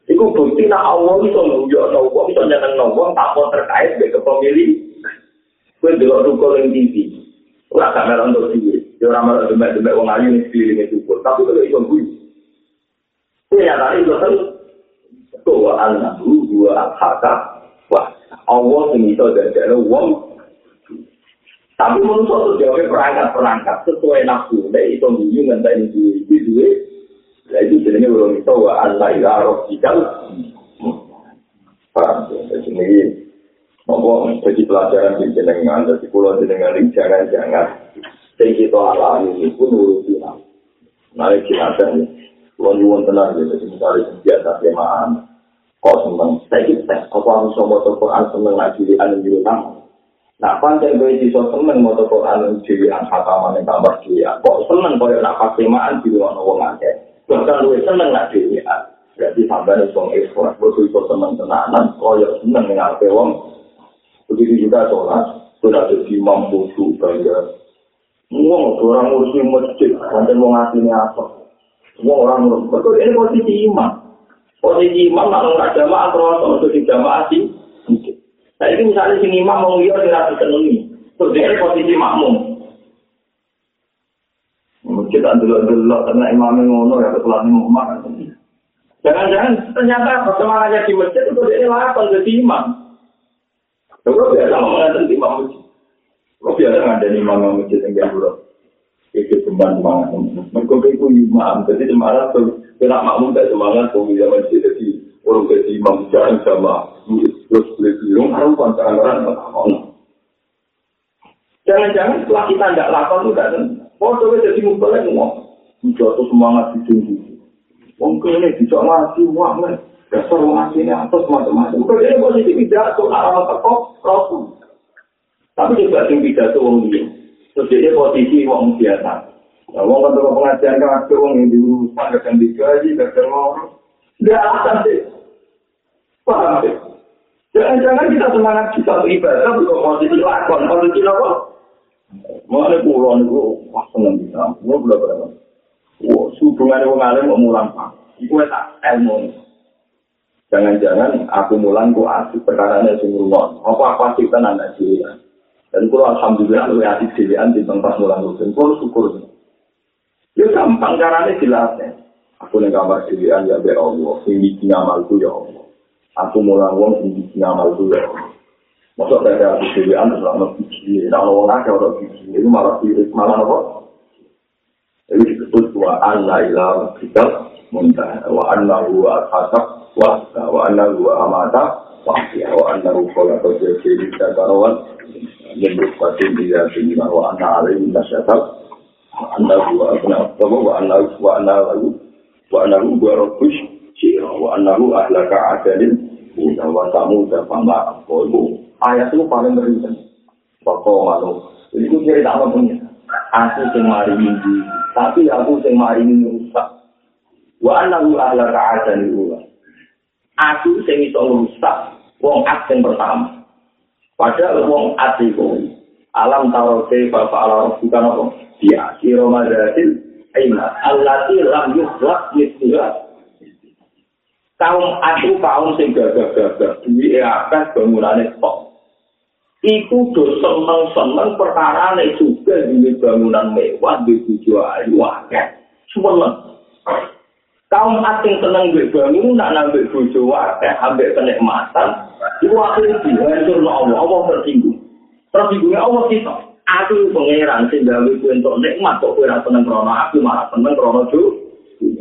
A: Iku bukti nak Allah iso nguyo ana wong iso nyeneng wong tanpa terkait dengan pemilih. Kowe delok ruko ning TV. Ora kamera untuk TV. Ya ora malah demek-demek wong ayu ning TV ning ruko. Tapi kalau iso nguyo. Kowe ya tadi iso kan Tuwa annahu dua haka wah Allah sing iso dadekno wong tapi menurut tuh jawabnya perangkat-perangkat sesuai nafsu. Nah, itu nguyu ngenteni duit duit Jadi jenenge urung iso wa Allah ila rabbikal. Paham jadi Nopo jadi pelajaran di jenengan, jadi pulau jenengan ini jangan-jangan sing kita alami ini pun nuruti Nah, kita nih, pulau nyuwun tenang ya, jadi misalnya biasa semaan, kok seneng, saya kita, apa harus sama Quran seneng lagi di anu nyuwun Nah, pancen kowe iso seneng maca Quran dhewe an khataman ing kamar dhewe. Kok seneng koyo nak semaan di wong wong akeh. Bahkan lu seneng lah dhewe berarti sampeyan wong ikhlas kok iso seneng tenanan koyo seneng ape wong begitu juga sholat sudah jadi imam khusyuk bangga Wong orang ngurusi masjid, nanti mau ngasihnya apa? Wong orang betul ini posisi imam. Posisi imam, nak nggak jamaah, terus untuk di jamaah sih. Nah ini misalnya si imam mau lihat di ratu senengi, terus dia posisi makmum. Masjid dulu-dulu karena imamnya ngono ya ketulan imam. Jangan-jangan ternyata persemangatnya di masjid itu dia lakukan jadi imam. Kalau biasa mengatakan imam masjid. Kalau biasa ada imam masjid yang dia dulu. Itu kembang semangat. Mereka itu imam. Jadi semangat tuh. Kena makmum tak semangat. Kalau bisa masjid jadi orang jadi imam. Jangan sama. Terus beli bilang. Harus pancangan orang. Jangan-jangan setelah kita tidak lakukan itu Oh, coba jadi mumpulnya ngomong. Jatuh semangat di sini. Wong kene bisa ngaji wah men. Dasar ngaji ini atas macam-macam. Bukan ini posisi pidato arah teko rasul. Tapi juga sing pidato wong dia. Terus dia posisi wong biasa. Nah, wong kan pengajian kan ada wong yang diurusan kadang digaji, kadang ngomong. Tidak akan sih. Paham sih? Jangan-jangan kita semangat kita beribadah bukan posisi lakon, posisi apa? Mulane kula niku wah seneng bisa. Kula kula berapa. Wah, hubungane wong alim kok mulang Pak. Iku tak ilmu. Jangan-jangan aku mulang kok asik perkara ini ruwet. Apa apa sih tenan anak dia. Dan kula alhamdulillah luwih asik dhewean di tempat mulang rutin. Kula syukur. Ya gampang carane jelas ya. Aku ning kamar dhewean ya be Allah. Sing iki ngamalku ya Allah. Aku mulang wong sing iki ngamalku ya Allah. Masuk dari atas dewan terus lama biji. Nah, kalau orang ada orang biji, itu malah sirik, malah apa? Jadi disebut wa anna ila kita muntah wa anna huwa al-hasab wa wa anna huwa amata wa wa anna huwa karawan dan berkuatin di sini wa anna alaihi nasyatab wa anna huwa abtamu wa anna wa anna wa anna huwa rabbush wa anna huwa adalin wa tamu dan pama ayat itu paling berinten. Pokok malu. Itu cerita apa punya? Aku sing mari minggu, tapi aku sing mari rusak. Wa anahu ahla ka'adani ula. Aku sing iso rusak wong asing pertama. Padahal wong asing alam taro se bapak ala bukan apa? Dia kira madatil aina allati lam yukhlaq mithluha kaum aku kaum sing gagah-gagah duwe akeh bangunane kok. Iku do seneng-seneng perkara nek juga di bangunan mewah di tujuh ayu akeh. Semeneng kaum asing seneng di bangunan nambah bojo akeh ambek kenikmatan iku akhirnya dihancur no Allah Allah tersinggung. Tersinggungnya Allah kita. Aku pangeran sing gawe kuwi entuk nikmat kok ora seneng krono aku malah seneng krono jo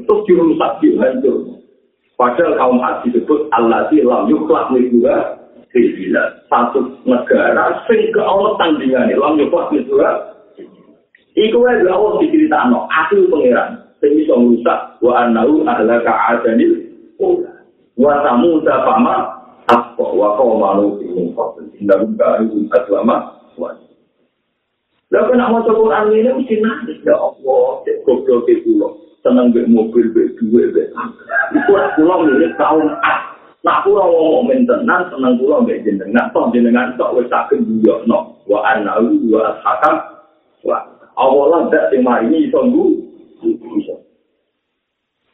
A: terus dirusak dihancur padahal kaum asing disebut Allah sih lam yukhlaq juga Bila satu negara sing ke Allah tandingannya, lam yukwa misura. Iku wae Allah diceritakno, aku pangeran sing iso ngrusak wa annahu ahla ka'adanil ula. Wa samuda fama apa wa kau malu ini kau tidak buka itu agama wajib. Lalu kena mau Quran ini mesti nangis ya Allah, cek itu loh, seneng be mobil be duit be Itu aku pulang ini tahun Nak pulang ngomong mentenan, seneng pulang be jenengan, toh jenengan toh wes sakit juga no, wa anahu wa hakam, wa awalah dak tema ini tunggu, bisa.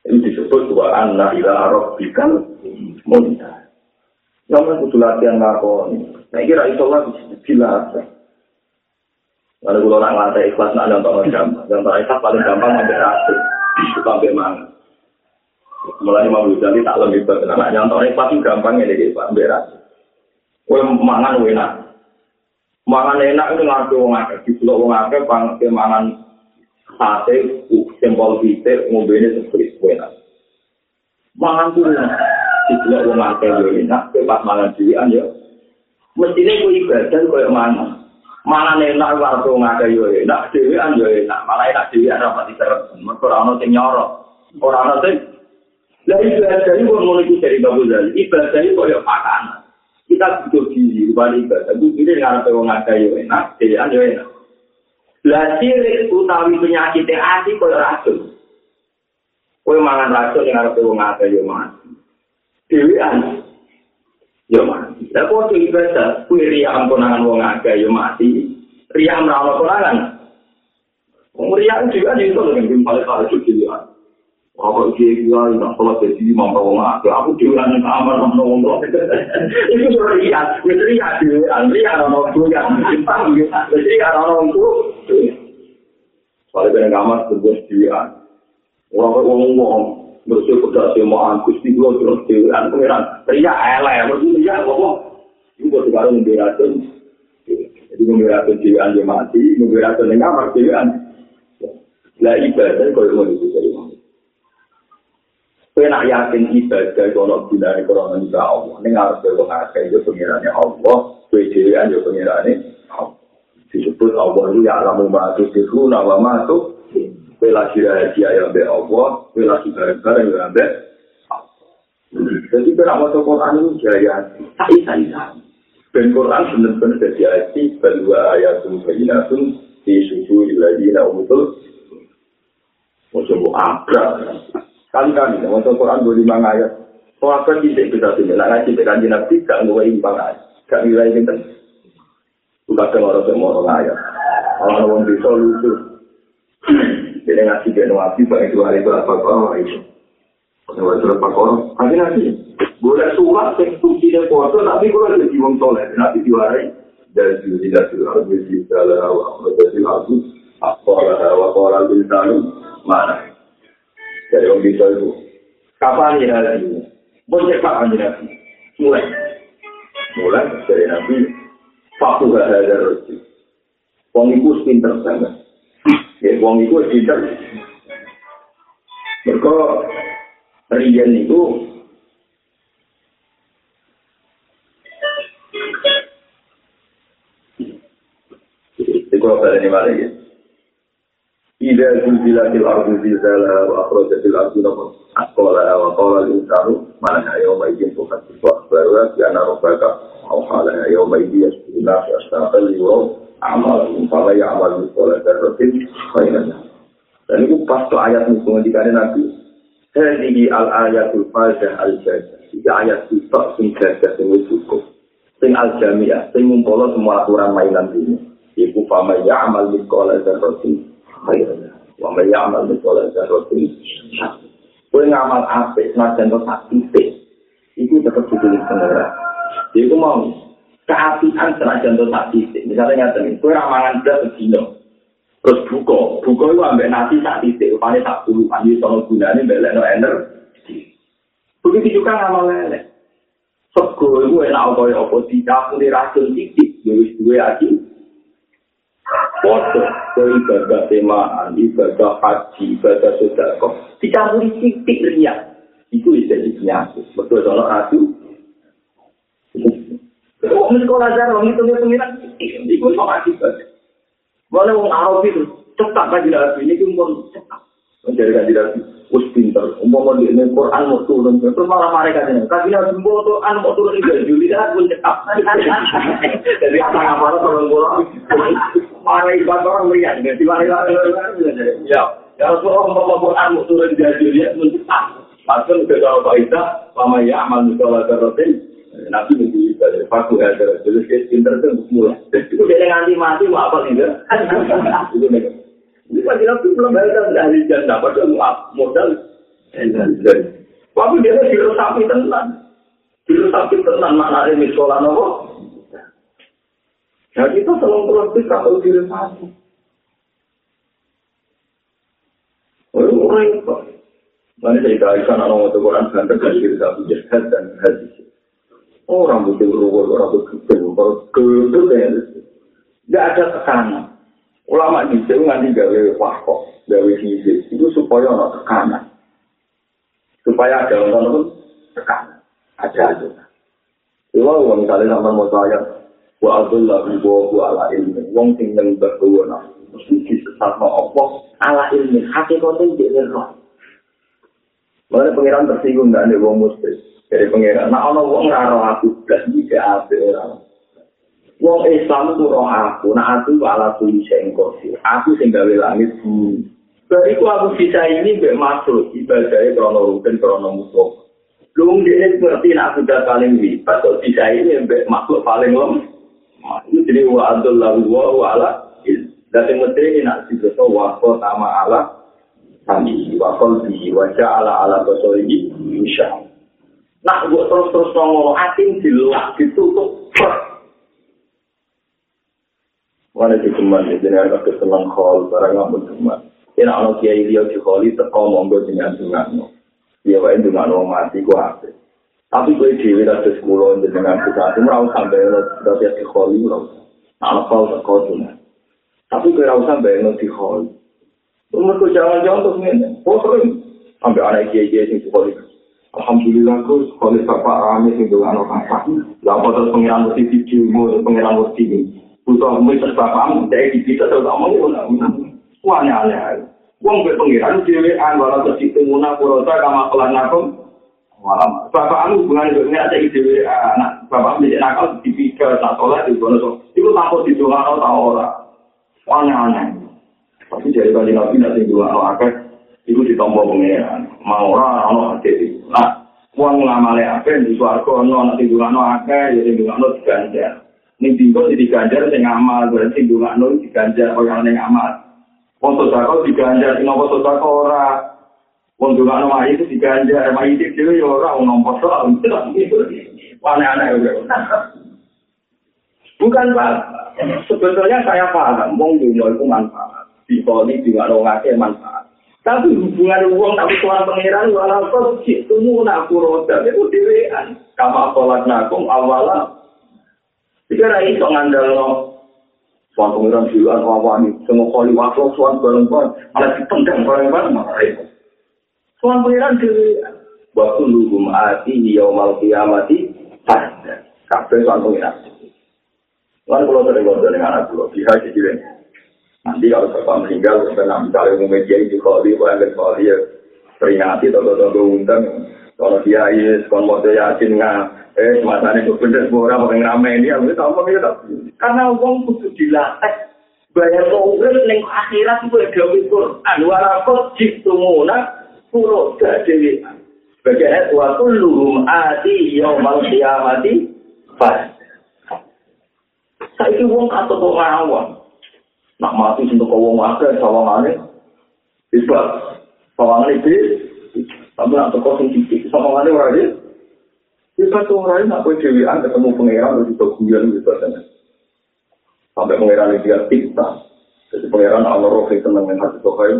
A: Ini disebut wa anna ila rabbikal munta. Namun kudu latihan ngakoni. Nah kira iso lah jelas. Kalau orang lantai ikhlas nak nonton gampang. Nonton ikhlas paling gampang satu. Itu sampai mana. Mulai mau jadi tak lebih berat. Nonton ikhlas itu gampang ya jadi pak berat. Kue mangan enak. Mangan enak itu ngaku wong akeh. Di pulau wong akeh pang mangan sate, sempol pitik, mobilnya seperti enak. Mangan tuh Tidak wong akeh yo enak, pas mangan dhewean yo. Mestine kowe ibadah koyo mana? Mana enak karo wong akeh yo enak, dhewean yo enak. Malah enak dhewean ora pati terus. Mergo ora ono sing nyoro. Ora ono sing Lah ibadah iki wong ngono iki dari Bapak Zali. Ibadah iki koyo makan. Kita butuh gizi, bali ibadah. Itu ini dengan wong akeh yo enak, dhewean yo enak. Lah sirik utawi penyakit hati koyo racun. Kowe mangan racun yang arep wong akeh yo mati. dewean yo mati lah kok ibadah kuwi riya ampunangan wong akeh yo mati riya mrawon konangan wong riya juga ning kono ning paling paling suci ya Apa iki iki ya nek kula dadi mampu wong akeh. Aku dhewe nang kamar nang wong kok. Iki ora riya wis riya dhewe riya ora ono kuwi ya? Iki ora ono wong kuwi Soalnya kena kamar berbuat dhewean. Wong-wong bersih kuda semaan kusti gua terus dewan pengiran teriak elek. Bersih teriak ngomong itu buat sekarang memberatkan jadi memberatkan dewan dia mati. Memberatkan yang kamar dewan lah ibadah kalau mau itu dari mana Kau nak yakin ibadah kalau bila ini korona juga Allah? Ini harus berpengaruh itu pengirannya Allah. Kue dewan itu pengirannya Allah. Disebut Allah itu ya alamu ma'atu sifruna wa ma'atu Kue lagi rahasia yang be Allah, kue lagi bareng-bareng yang be Jadi kena masuk Quran itu jaya hati, sai-sai Ben Quran benar-benar jadi hati, berdua ayat bayinatun di susu iladina umutul. Mau coba abrak. Kali-kali, masuk Quran dua lima ayat. Kau akan tidak bisa sini, lah ngaji dengan nabi, gak ngewa imbang ayat. Gak nilai ini kan. Semua orang ayat. Orang-orang bisa lucu. Jadi ngasih dia nabi baik dua hari berapa kau itu. Kalau berapa kau, nanti nanti. Boleh surat yang suci dan kuasa, tapi kalau ada jiwang soleh, nanti hari dari sini tidak sudah berisi dalam waktu dari lagu apa lah apa bintang mana? Dari orang bisa itu. Kapan ya hari boleh kapan ya mulai. Mulai dari nabi Faktu gak ada rezeki. Wong iku pinter sangat. Ya, wong itu tidak. Mereka rian itu ya? Ida zulzilatil ardu zilzala wa akhrajatil ardu nama asqala wa qala al-insanu ma la yawma idin tuhaddithu akhbaraha bi anna rabbaka awha laha yawma idin yasbihu nasu ashtaqal yawm amal umpama ya amal misalnya terrotin kainan dan itu pas tuh ayat musuh di kana nabi. Hadihi al ayatul fajah al jajah Tiga ayat itu sing jajah sing cukup. Sing al jamiah Sing ngumpul semua aturan mainan ini. Ibu fama ya amal misalnya terrotin kainan Wama ya amal misalnya terrotin Kue ngamal senajan kau sak titik Itu tetap ditulis pengerak Jadi aku mau keapian senajan to sak titik. Misalnya ngaten iki, kowe ra mangan blas sedino. Terus buka, buka itu ambek nasi sak titik, upane sak puluh, andi sono gunane mbek no energi. Begitu juga ngamal lele. Sego itu enak kaya apa dicapuri racun titik, ya wis duwe aji. Foto, ke ibadah temaan, ibadah haji, ibadah sodako, dicampuri titik riak. Itu bisa jadi penyakit. Betul, soal racun. Kok sekolah jar wong itu pengiran iku sok akibat. Boleh wong Arab itu cepat bagi Nabi ini pun cepat. Jadi kan tidak us pinter. Umpama di ini Quran mau turun, terus malah mereka ini. Tapi nabi *laughs* mau Quran mau turun di Juli dah pun cekap. Jadi apa apa orang orang marah ibadah orang melihat. Jadi marah Ya, ya Rasulullah mau Quran mau turun di Juli pun cekap. Maksud kita kalau faidah, lama ya amal musola terotin. Nabi menjadi ibadah. Faku ya terus. Jadi pinter itu mulai. Itu dia nganti mati mau apa tidak? Itu nih. Ini pasti nabi belum bayar dari janda, padahal modal. Tapi dia diresapi tenan. Diresapi tenan maknanya misalnya nopo. Nah kita selalu terus kalau diresapi. Oh, orang itu. Mana saya kaitan orang itu Quran dan terkasih satu jihad dan hadis. Orang butuh ruwet, orang butuh kebenaran, kebenaran. Tidak ada tekanan. Ulama di sini nganti gawe wakok, gawe fisik, itu supaya ada tekanan. Supaya ada orang tekanan. Ada aja. Kalau misalnya sama mau saya, wa abdullah ibu wa ala ilmi, wong sing nang berkuwana, mesti disesat apa ala ilmi, hakikatnya dia roh. Mana pengiran tersinggung dan wong muslim. Dari pengiran, nah ono wong raro aku, belas ini ke apa orang. Wong Islam itu roh aku, nah aku ala tuli sengkosi. Aku sing gawe langit bumi. Bariku aku bisa ini mbak masuk ibadahnya krono rutin krono musuh. Lu dia ngerti nak aku udah paling lipat, kok bisa ini mbak makhluk paling lem. Itu jadi wa adullah wa wa ala. Yang mesti ini nak dibeso wa ko sama ala. Kami wa kolbi wa ala ala koso ini. Insya Nak buat terus-terus ngomong atin dilak ditutup. Mana di keman ya, jadi agak kesenang khol, barang nggak mau. Ini anak kiai dia di kholi, teko monggo dengan dungan no. Dia wae dungan no mati gua apa. Tapi gue dewi dari sekolah dengan kita, itu merau sampai dari di kholi lo. Anak kau teko dungan. Tapi gue rau sampai lo di kholi. Umur gue jangan-jangan tuh ini, oh sering. Sampai anak kiai kiai di kholi. Alhamdulillah gue kholi bapak rame sing dungan no bapak. Lalu terus pengiran mesti video, pengiran mesti ini. butuh mesti sebabam dari di kita terus ngomong wah aneh Wong be pengiran dhewe an wala terus muna purota kama kelan aku malam bapak anu hubungan dengan ada dhewe anak bapak menjadi nakal di pikir tak sholat di kono so itu takut di doa atau tak ora? Aneh aneh tapi dari kali nabi nanti doa atau akeh itu ditompo pengiran mau ora ono hati nah uang ngamale akeh di suarco ono nanti doa no akeh jadi doa no diganjar Ning dingko di diganjar sing amal, berarti ndongakno diganjar kaya ning amal. Wong sedekah diganjar sing apa sedekah ora. Wong ndongakno mari itu diganjar, mari iki dhewe ya ora wong nompo soal. *laughs* Bukan Pak, sebetulnya saya paham, wong dunia itu manfaat. Di poli juga ngake manfaat. Tapi hubungan uang tapi tuan pangeran walaupun itu nak roda itu dewean. Kama sholat nakum awalah Jika ada itu ngandal no, suan pengiran jiwa wawani, semua kali waktu suan bareng-bareng, malah dipendang bareng-bareng, malah itu. Suan pengiran jiwa, waktu lugu mati, yaumal kiamati, pada. Kabe suan pengiran. Lalu kalau sering ngobrol dengan anak pulau, bisa jadi Nanti kalau bapak meninggal, karena misalnya umum media itu kholi, wajib kholi ya, peringati atau undang. Kalau dia iya, kalau mau yakin nggak, eh masane kok bener ora paling rame ini aku tak omong ya karena wong kudu dilatih. Bayar urip ning akhirat kuwi gawe Quran wala kok jitumuna pulo dadi. Sebagai wa kulluhum ati yaumal qiyamati fa saiki wong kato kok ngawon nak mati sing kok wong akeh sawangane isbat sawangane iki tapi nak kok sing iki sawangane ora Kita tuh orang nak boleh dewian ketemu pangeran itu guyon gitu kan. Sampai pangeran dia tikta. Jadi pangeran Allah roh itu seneng dengan hati tokai.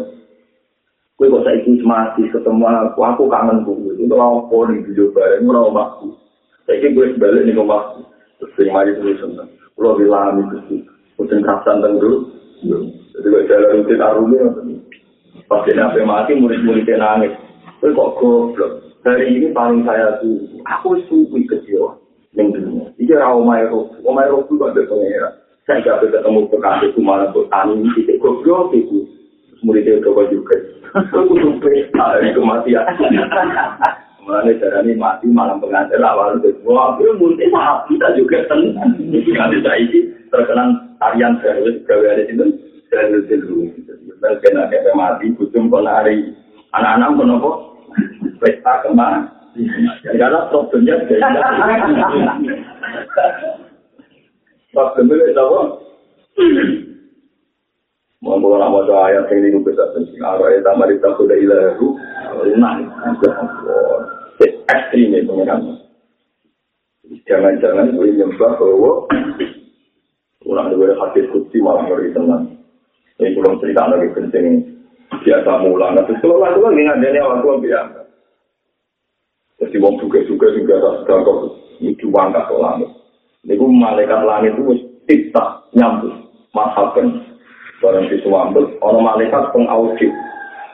A: Kue kok saya ikut mati ketemu aku, aku kangen gue. Itu orang poli di Jawa Barat, itu orang waktu. Saya ikut gue sebalik nih rumah. Terus terima aja terus seneng. Kalau bilang itu sih, mungkin kerasan tenggeru. Jadi gue jalan rutin arumi. Pas dia mati, murid-muridnya nangis. Kue kok goblok. hari ini paling saya tuh aku suwi kecil yang dunia ini rau mai roh rau mai roh juga ada pengira saya gak bisa ketemu kekasih itu malah buat tani itu goblok itu murid itu coba juga Kudu pesta ini kematian. *laughs* Mulanya darah ini mati malam pengantin awal itu. Wah, aku mungkin kita juga tenang. Nanti saya ini terkenal tarian baru gawe ada itu. Dan itu dulu. Mungkin ada mati, kucing konari. Anak-anak kenapa? Pesta kemana? Karena problemnya. Problemnya itu apa? Monggo ora maca ayat sing niku bisa sing arah eta mari tak kuda ilahu lunak. Ekstrim itu kan. Jangan-jangan boleh nyembah bahwa orang dua hati kutsi malah ngeri tenang. Ini kurang cerita lagi penting biasa mulang. Tapi kalau lalu lagi ngadanya orang tua biasa. Jadi wong juga-juga juga sedang kok itu wangkat ke langit. Ini malaikat langit itu tidak nyambut. Masalkan barang disuambut orang malaikat pengaudit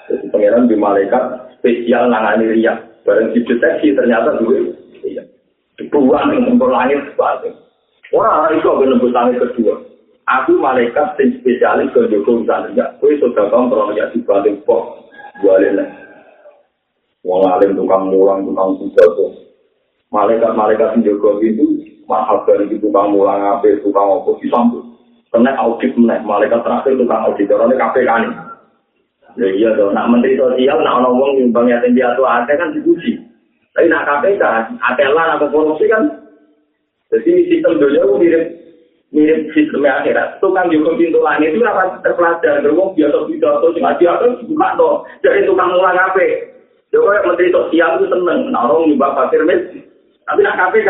A: jadi pangeran di malaikat spesial nangani riak barang dideteksi ternyata dua iya dibuang untuk langit sebalik wah itu aku nembus langit kedua. Aku malaikat yang spesialis ke Joko urusan riak kue sudah kontrol ya dibalik pok balik lah wong alim tukang mulang tukang tuh. Malaikat-malaikat yang Joko itu mahal dari tukang mulang apa tukang apa disambut. Kena audit meneh malaikat terakhir tukang audit orang ini KPK nih ya iya dong nak menteri sosial nak orang ngomong nyumbang yatim piatu ada kan dipuji. Tapi nak KPK atelan atau korupsi kan jadi sistem dunia itu mirip mirip sistemnya akhirat. Tukang juga pintu langit itu apa terpelajar. Berwong biasa pidato cuma dia kan bukan toh dari tukang mulang apa Jokowi menteri sosial itu seneng. Nah orang nyumbang pasir mes tapi nak KPK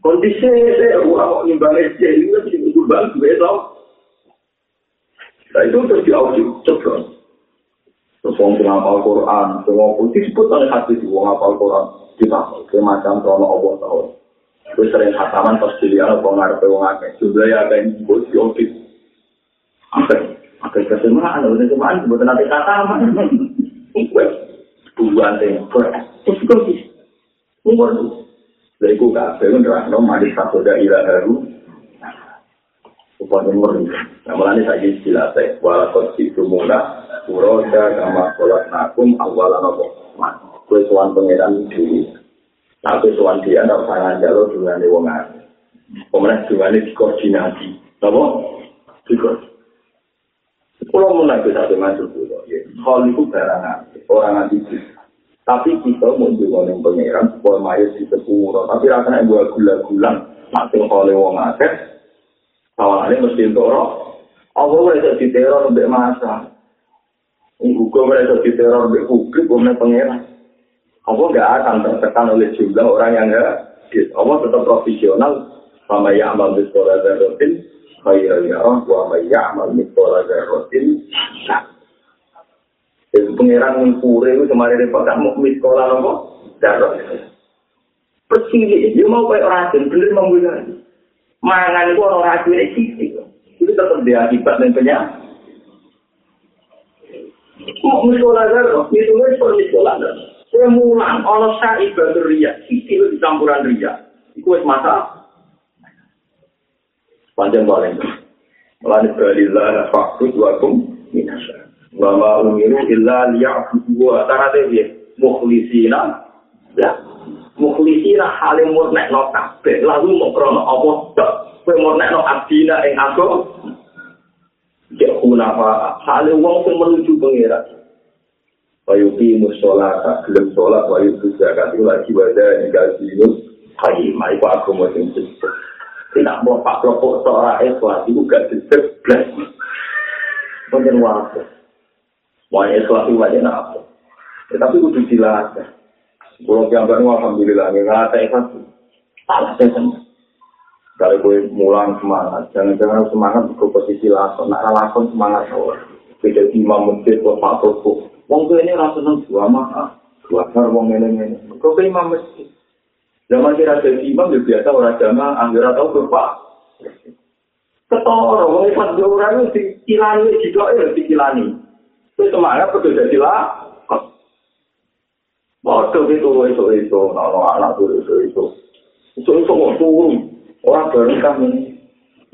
A: kondisi saya mau nyumbang SJ ini kan kurban gue tau. Nah itu terus diaudit coba. Terus wong sing hafal Quran, semua pun disebut oleh hati di wong hafal Quran kita semacam krono Allah tahu. Gue sering khataman pas dilihat apa ngarepe wong akeh. Jumlah ya akeh disebut diaudit. Akeh, akeh kesemaan, udah kesemaan sebut nanti khataman. Gue bulan deh, terus gue umur tuh. Lha iku kabeh nerangno mari satu daerah baru Upaya murni. Nah, mulanya saya istilah saya. Walakot itu muna. Uroda kama sholat nakum awalan apa. Kue suan pengiran diri. Tapi suan dia ada pasangan jalur dengan wong ati. Pemenang dengan dikoordinasi. Apa? Dikoordinasi. Kalau mau naik satu masuk dulu, ya. Hal itu barang orang nanti Tapi kita mau juga yang pengiran, supaya mayat di sepuluh. Tapi rasanya gue gula-gulang, masih oleh wong akeh, Awalnya mesti untuk roh. Allah mereka di teror untuk masa. Hukum mereka di teror untuk publik, bukan pengeran. Allah nggak akan tertekan oleh jumlah orang yang nggak. Allah tetap profesional. Sama yang amal di sekolah darotin. Khairul yarah. Wa ya amal di sekolah darotin. Itu pengeran yang pure itu kemarin di kota mukmin sekolah apa? Darotin. Percili, dia mau kayak orang bener membunuh. mangan itu orang ini sisi. Itu tetap dia akibat dan penyakit. Mau misalnya seperti misalnya zero. Saya mulang, ono sa ibadah ria, sisi itu campuran ria. Itu es masa. Panjang paling. Melani balillah fakut wakum minasa. Wa ma umiru illa liya'budu wa ta'ala dia mukhlisina. Ya, mukhlisina halim murnek no kabeh lalu mau krono apa tok kowe murnek no abdina ing aku ya kuna apa halim wong menuju pengira Wayu ki musola tak gelem sholat wayu bisa kan lagi wada ning gaji nus kai mai ku aku mau sing tidak mau pak seorang ikhlas itu gak disebut blas mungkin waktu ikhlas itu wajah apa tapi udah dilatih Kalau gambar alhamdulillah, nggak ada ikhlas. Salah saya Kalau gue mulang semangat, jangan-jangan semangat ke posisi lakon. Nah, lakon semangat loh. Beda imam masjid, kok pak toko. Wong gue ini rasa seneng dua mah. Dua har wong ini ini. Kok ke imam masjid? Zaman kira jadi imam ya biasa orang jamaah, anggar atau berpak. Ketoro, wong ikhlas dua orang itu dikilani, ya dikilani. Itu semangat betul jadi lah. Waduh itu itu itu, kalau anak itu itu itu, itu itu kok turun orang bareng kami.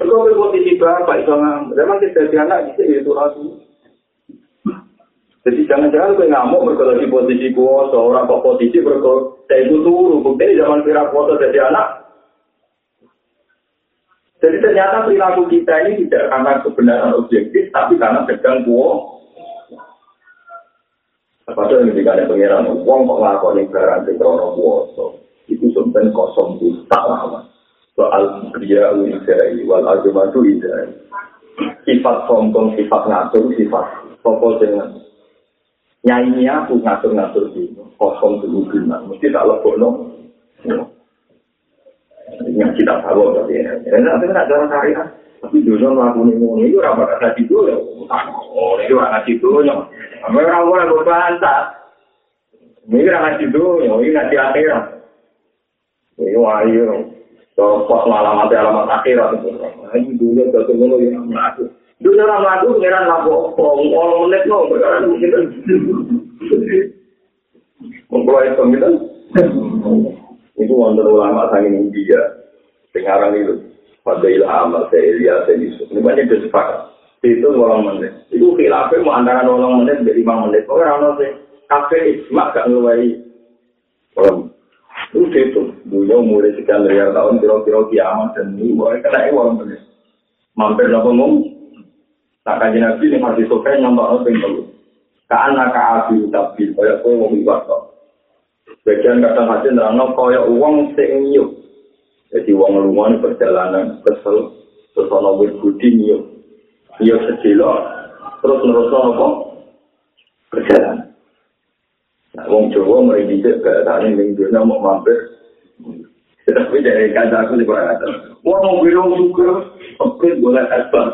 A: Mereka posisi bapak itu memang kita jadi anak itu itu rasu. Jadi jangan-jangan gue ngamuk berkata di posisi kuasa, orang kok posisi berkata saya itu turu. Bukti zaman kira kuasa jadi anak. Jadi ternyata perilaku kita ini tidak karena kebenaran objektif, tapi karena sedang kuasa. Padahal yang dikatakan pengiran, uang kok ngakoni barang di krono kuasa. Itu sebenarnya kosong itu tak lama. Soal kriya uidai, wal azumatu idai. Sifat sombong, sifat ngatur, sifat sopo dengan nyanyi aku ngatur-ngatur di kosong dulu gimana mesti tak lebok no yang kita tahu tapi ya. Nanti nggak jalan syariah tapi dulu melakukan ini itu rapat ada di dulu oh itu orang di dulu ya. Apa orang orang berbantah ini orang ngasih dulu ya. Ini ngasih akhirat ini wahyu so pos alamat alamat akhirat ini dulu jatuh dulu ya. Melakukan Dulu orang lagu pengiran lagu orang menit no, perkara mungkin mempelai pemitan. Itu wonder ulama sang India, sekarang itu pada ilham, saya lihat saya. Ini banyak bersepakat. Itu orang menit. Itu khilafah mau antara orang menit dari lima menit. Orang orang sih kafe mak gak ngeluai orang. Itu itu. Dulu umur sekian miliar tahun kira-kira kiamat dan ini boleh kena orang menit. Mampir nopo ngomong. Tak kaji nabi ini masih sokai nyampak apa yang perlu. Karena kaabi tapi kaya kowe mau ibadah. Bagian kadang hati nerangno kaya uang sing nyuk. Jadi uang lumayan perjalanan kesel terus ana wit budi nyuk. Nyuk secilo terus nerus apa? Perjalanan. Nah, wong Jawa cek keadaan ning dunia mau mampir. *laughs* Tapi dari kata aku di bawah kata, wah mau bilang juga, oke boleh asbak.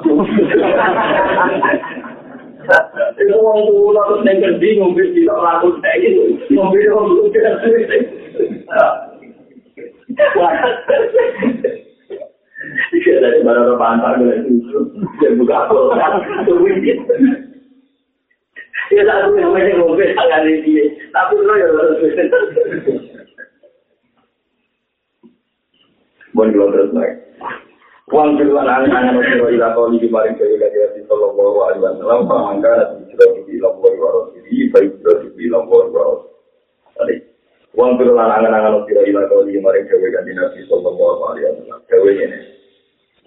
A: Itu wong tua terus neng kerdi ngombe tidak laku kayak gitu, ngombe orang dulu tidak sulit. Iya dari mana orang pantai gue itu, dia buka apa? Ya lalu yang mana ngombe tangan dia, tapi lo ya harus Bon kula terus naik. Wong kedua anak-anak sira ila kau di maring kaya kaya di sallallahu alaihi wasallam pamangka di sira di lamboi waro di baik sira di lamboi waro. Tadi wong kedua anak-anak sira ila kau di maring kaya kaya di nabi sallallahu alaihi wasallam. Kaya ini.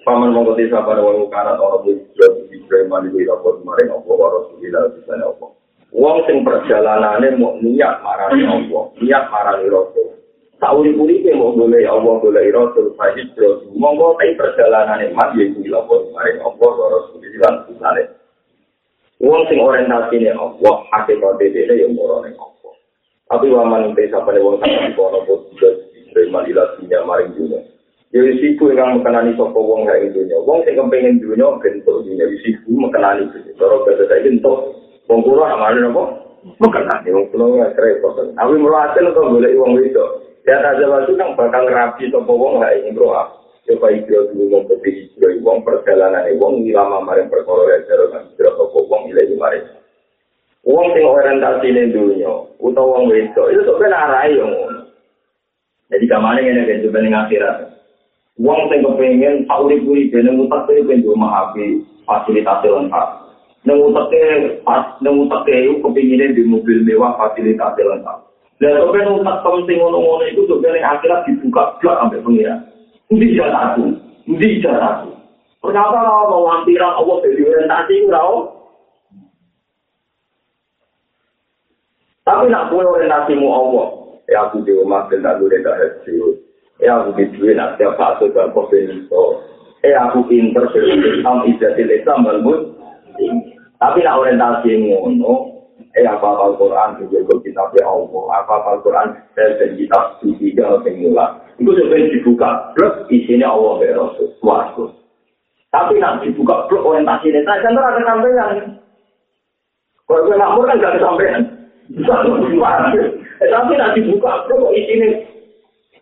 A: Paman mongko di sapa wong kana ora di sira di sira di lamboi maring apa waro di di sana apa. Wong sing perjalanane mau marani apa, niat marani rasul. Sauri puri ke mau boleh Allah boleh Rasul Fahid Rasul. Monggo tapi perjalanan emas ya itu lapor kemarin Allah Rasul di dalam misalnya. Uang sing orientasi ini Allah hakikat ini yang murah Allah. Tapi waman desa pada uang sama di kono pun sudah diterima ilasinya maring dunia. Ya risiko yang mengenani sopo uang kayak dunia. Uang sing kepengen dunia bentuk dunia risiko mengenani dunia. Kalau kata saya bentuk uang kurang amalin apa? Mengenani uang kurang nggak repot. Tapi kok boleh uang itu. Ya aja waktu kan bakal rapi sopo wong lah ini bro. Ya baik dia dulu mau pergi hijrah wong perjalanan ini wong lama maring perkara ya jero kan hijrah sopo wong ilahi maring. Wong sing orientasi ning dunya utawa wong itu sok ben arai yo ngono. Jadi kamane ngene kan coba ning akhirat. Wong sing kepengin urip-urip ben utak e ben maafi fasilitas lengkap. Nang utak pas nang utak e kepengin di mobil mewah fasilitas lengkap. Dan kalau umat penting ngono-ngono itu sebenarnya akhirat dibuka blok sampai pengira. Ini jalan aku, ini jalan aku. Kenapa kalau mau lampiran Allah dari orientasi itu Tapi nak kue orientasimu Allah, ya aku di rumah dan tak boleh tak hasil. Ya aku di duit nak tiap fase dan kopenito. Ya aku pinter sebelum Islam ijatil Islam balmut. Tapi nak orientasi ngono, eh apa apa Quran juga kitab ya Allah. Apa apa Quran dan kitab suci yang semula itu sebenarnya dibuka plus isinya Allah ya Rasul. Suatu tapi nanti dibuka plus orientasi ini saya kan ada sampean. Kalau gue makmur kan gak kesampean eh, tapi nanti dibuka plus isinya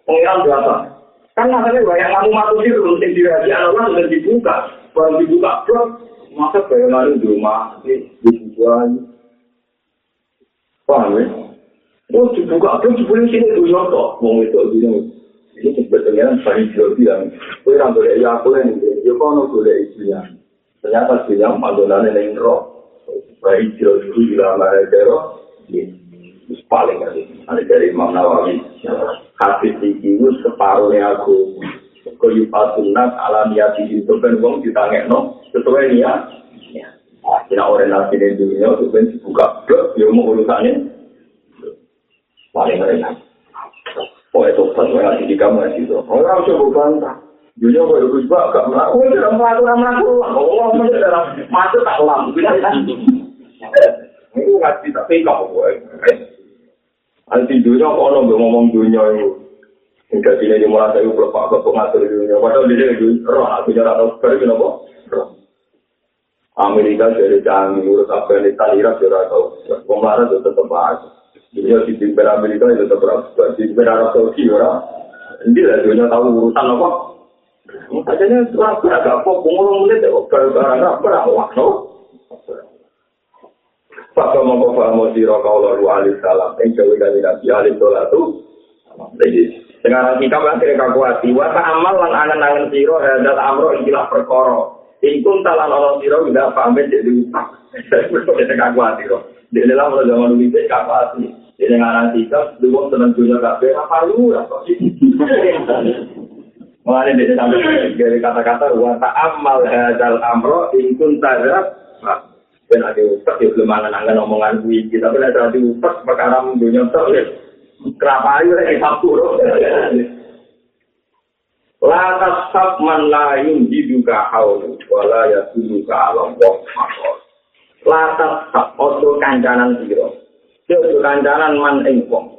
A: pengiran berapa kan makanya banyak kamu matu sih belum sing dirahasi Allah sudah dibuka. Baru dibuka plus masa bayangan di rumah ini dibuka Paham ya? Oh, dibuka apa jebule sini itu yoto, wong itu bilang. Ini sebetulnya paling jauh bilang, kowe ra boleh ya aku yang ya kono boleh itu ya. Ternyata bilang panggonane ning roh. Baik jauh ilama hajaro. paling kali. Ada dari Imam Nawawi. Hadis iki itu separuhnya aku. Kuyupatunat ala niat itu kan wong ditangekno sesuai niat. Akhirnya orang nasi di dunia itu kan dibuka blok, ya mau urusannya paling enak. Oh itu pas saya ngasih di kamar itu. Orang coba bantah. Dunia kok itu juga agak melakukan, tidak melakukan, melakukan. Oh, masih dalam masuk tak ulang. Ini ngasih tapi kau gue. Anti dunia kok orang ngomong dunia itu. Hingga sini dimulai saya berapa ke pengatur dunia. Padahal dia itu roh, aku jarak tahu sekali kenapa. Amerika dari kami urus Afghanistan Irak juga tahu. Kemarin itu tetap aja. Dunia di timber Amerika itu tetap berapa. Di timber Arab Saudi orang. Ini lah dunia tahu urusan apa. Makanya setelah beragak kok pengurung menit barang apa awak no. Pak mau paham sira kaula alaihi salam ing dewe kali nabi alaihi salatu. Lagi dengan kita akhirnya kakuati, wa amal lan angen-angen sira hadal amro ikilah perkara. Ingkun talan ono sira tidak pamit jadi utang. *laughs* Kita kakuati kok. Di dalam zaman dulu itu kakuati. Jadi ngarang kita, dulu seneng dunia kabeh, apa lu? *laughs* Mulane dia sampai dari kata-kata wa ta'ammal hadzal amro in kunta ben ada utak ya belum angan-angan omongan kuwi kita tapi ada di utak perkara dunia tok ya kenapa ayo lagi satu La tasab man lain diduga haulu wala ya tuduka alam wong makol. La tasab ojo kancanan siro. Ojo kancanan man ing wong.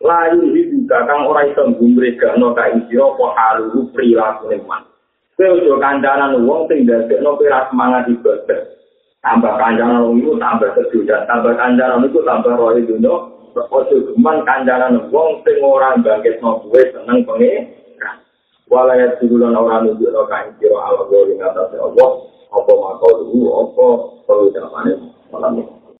A: Layu diduga kang ora iso gumregano ka ing siro apa halu prilaku man. Ojo kancanan wong sing dadekno kowe semangat ibadah. tambah kanjaran wong tambah sejuta tambah kanjaran iku tambah roh dunya ojo cuman kanjaran wong sing ora bangkit no seneng pengen walaya tudulan ora nunjuk no kain kiro ala gori ngatasi Allah apa makau apa perlu jamane malam ini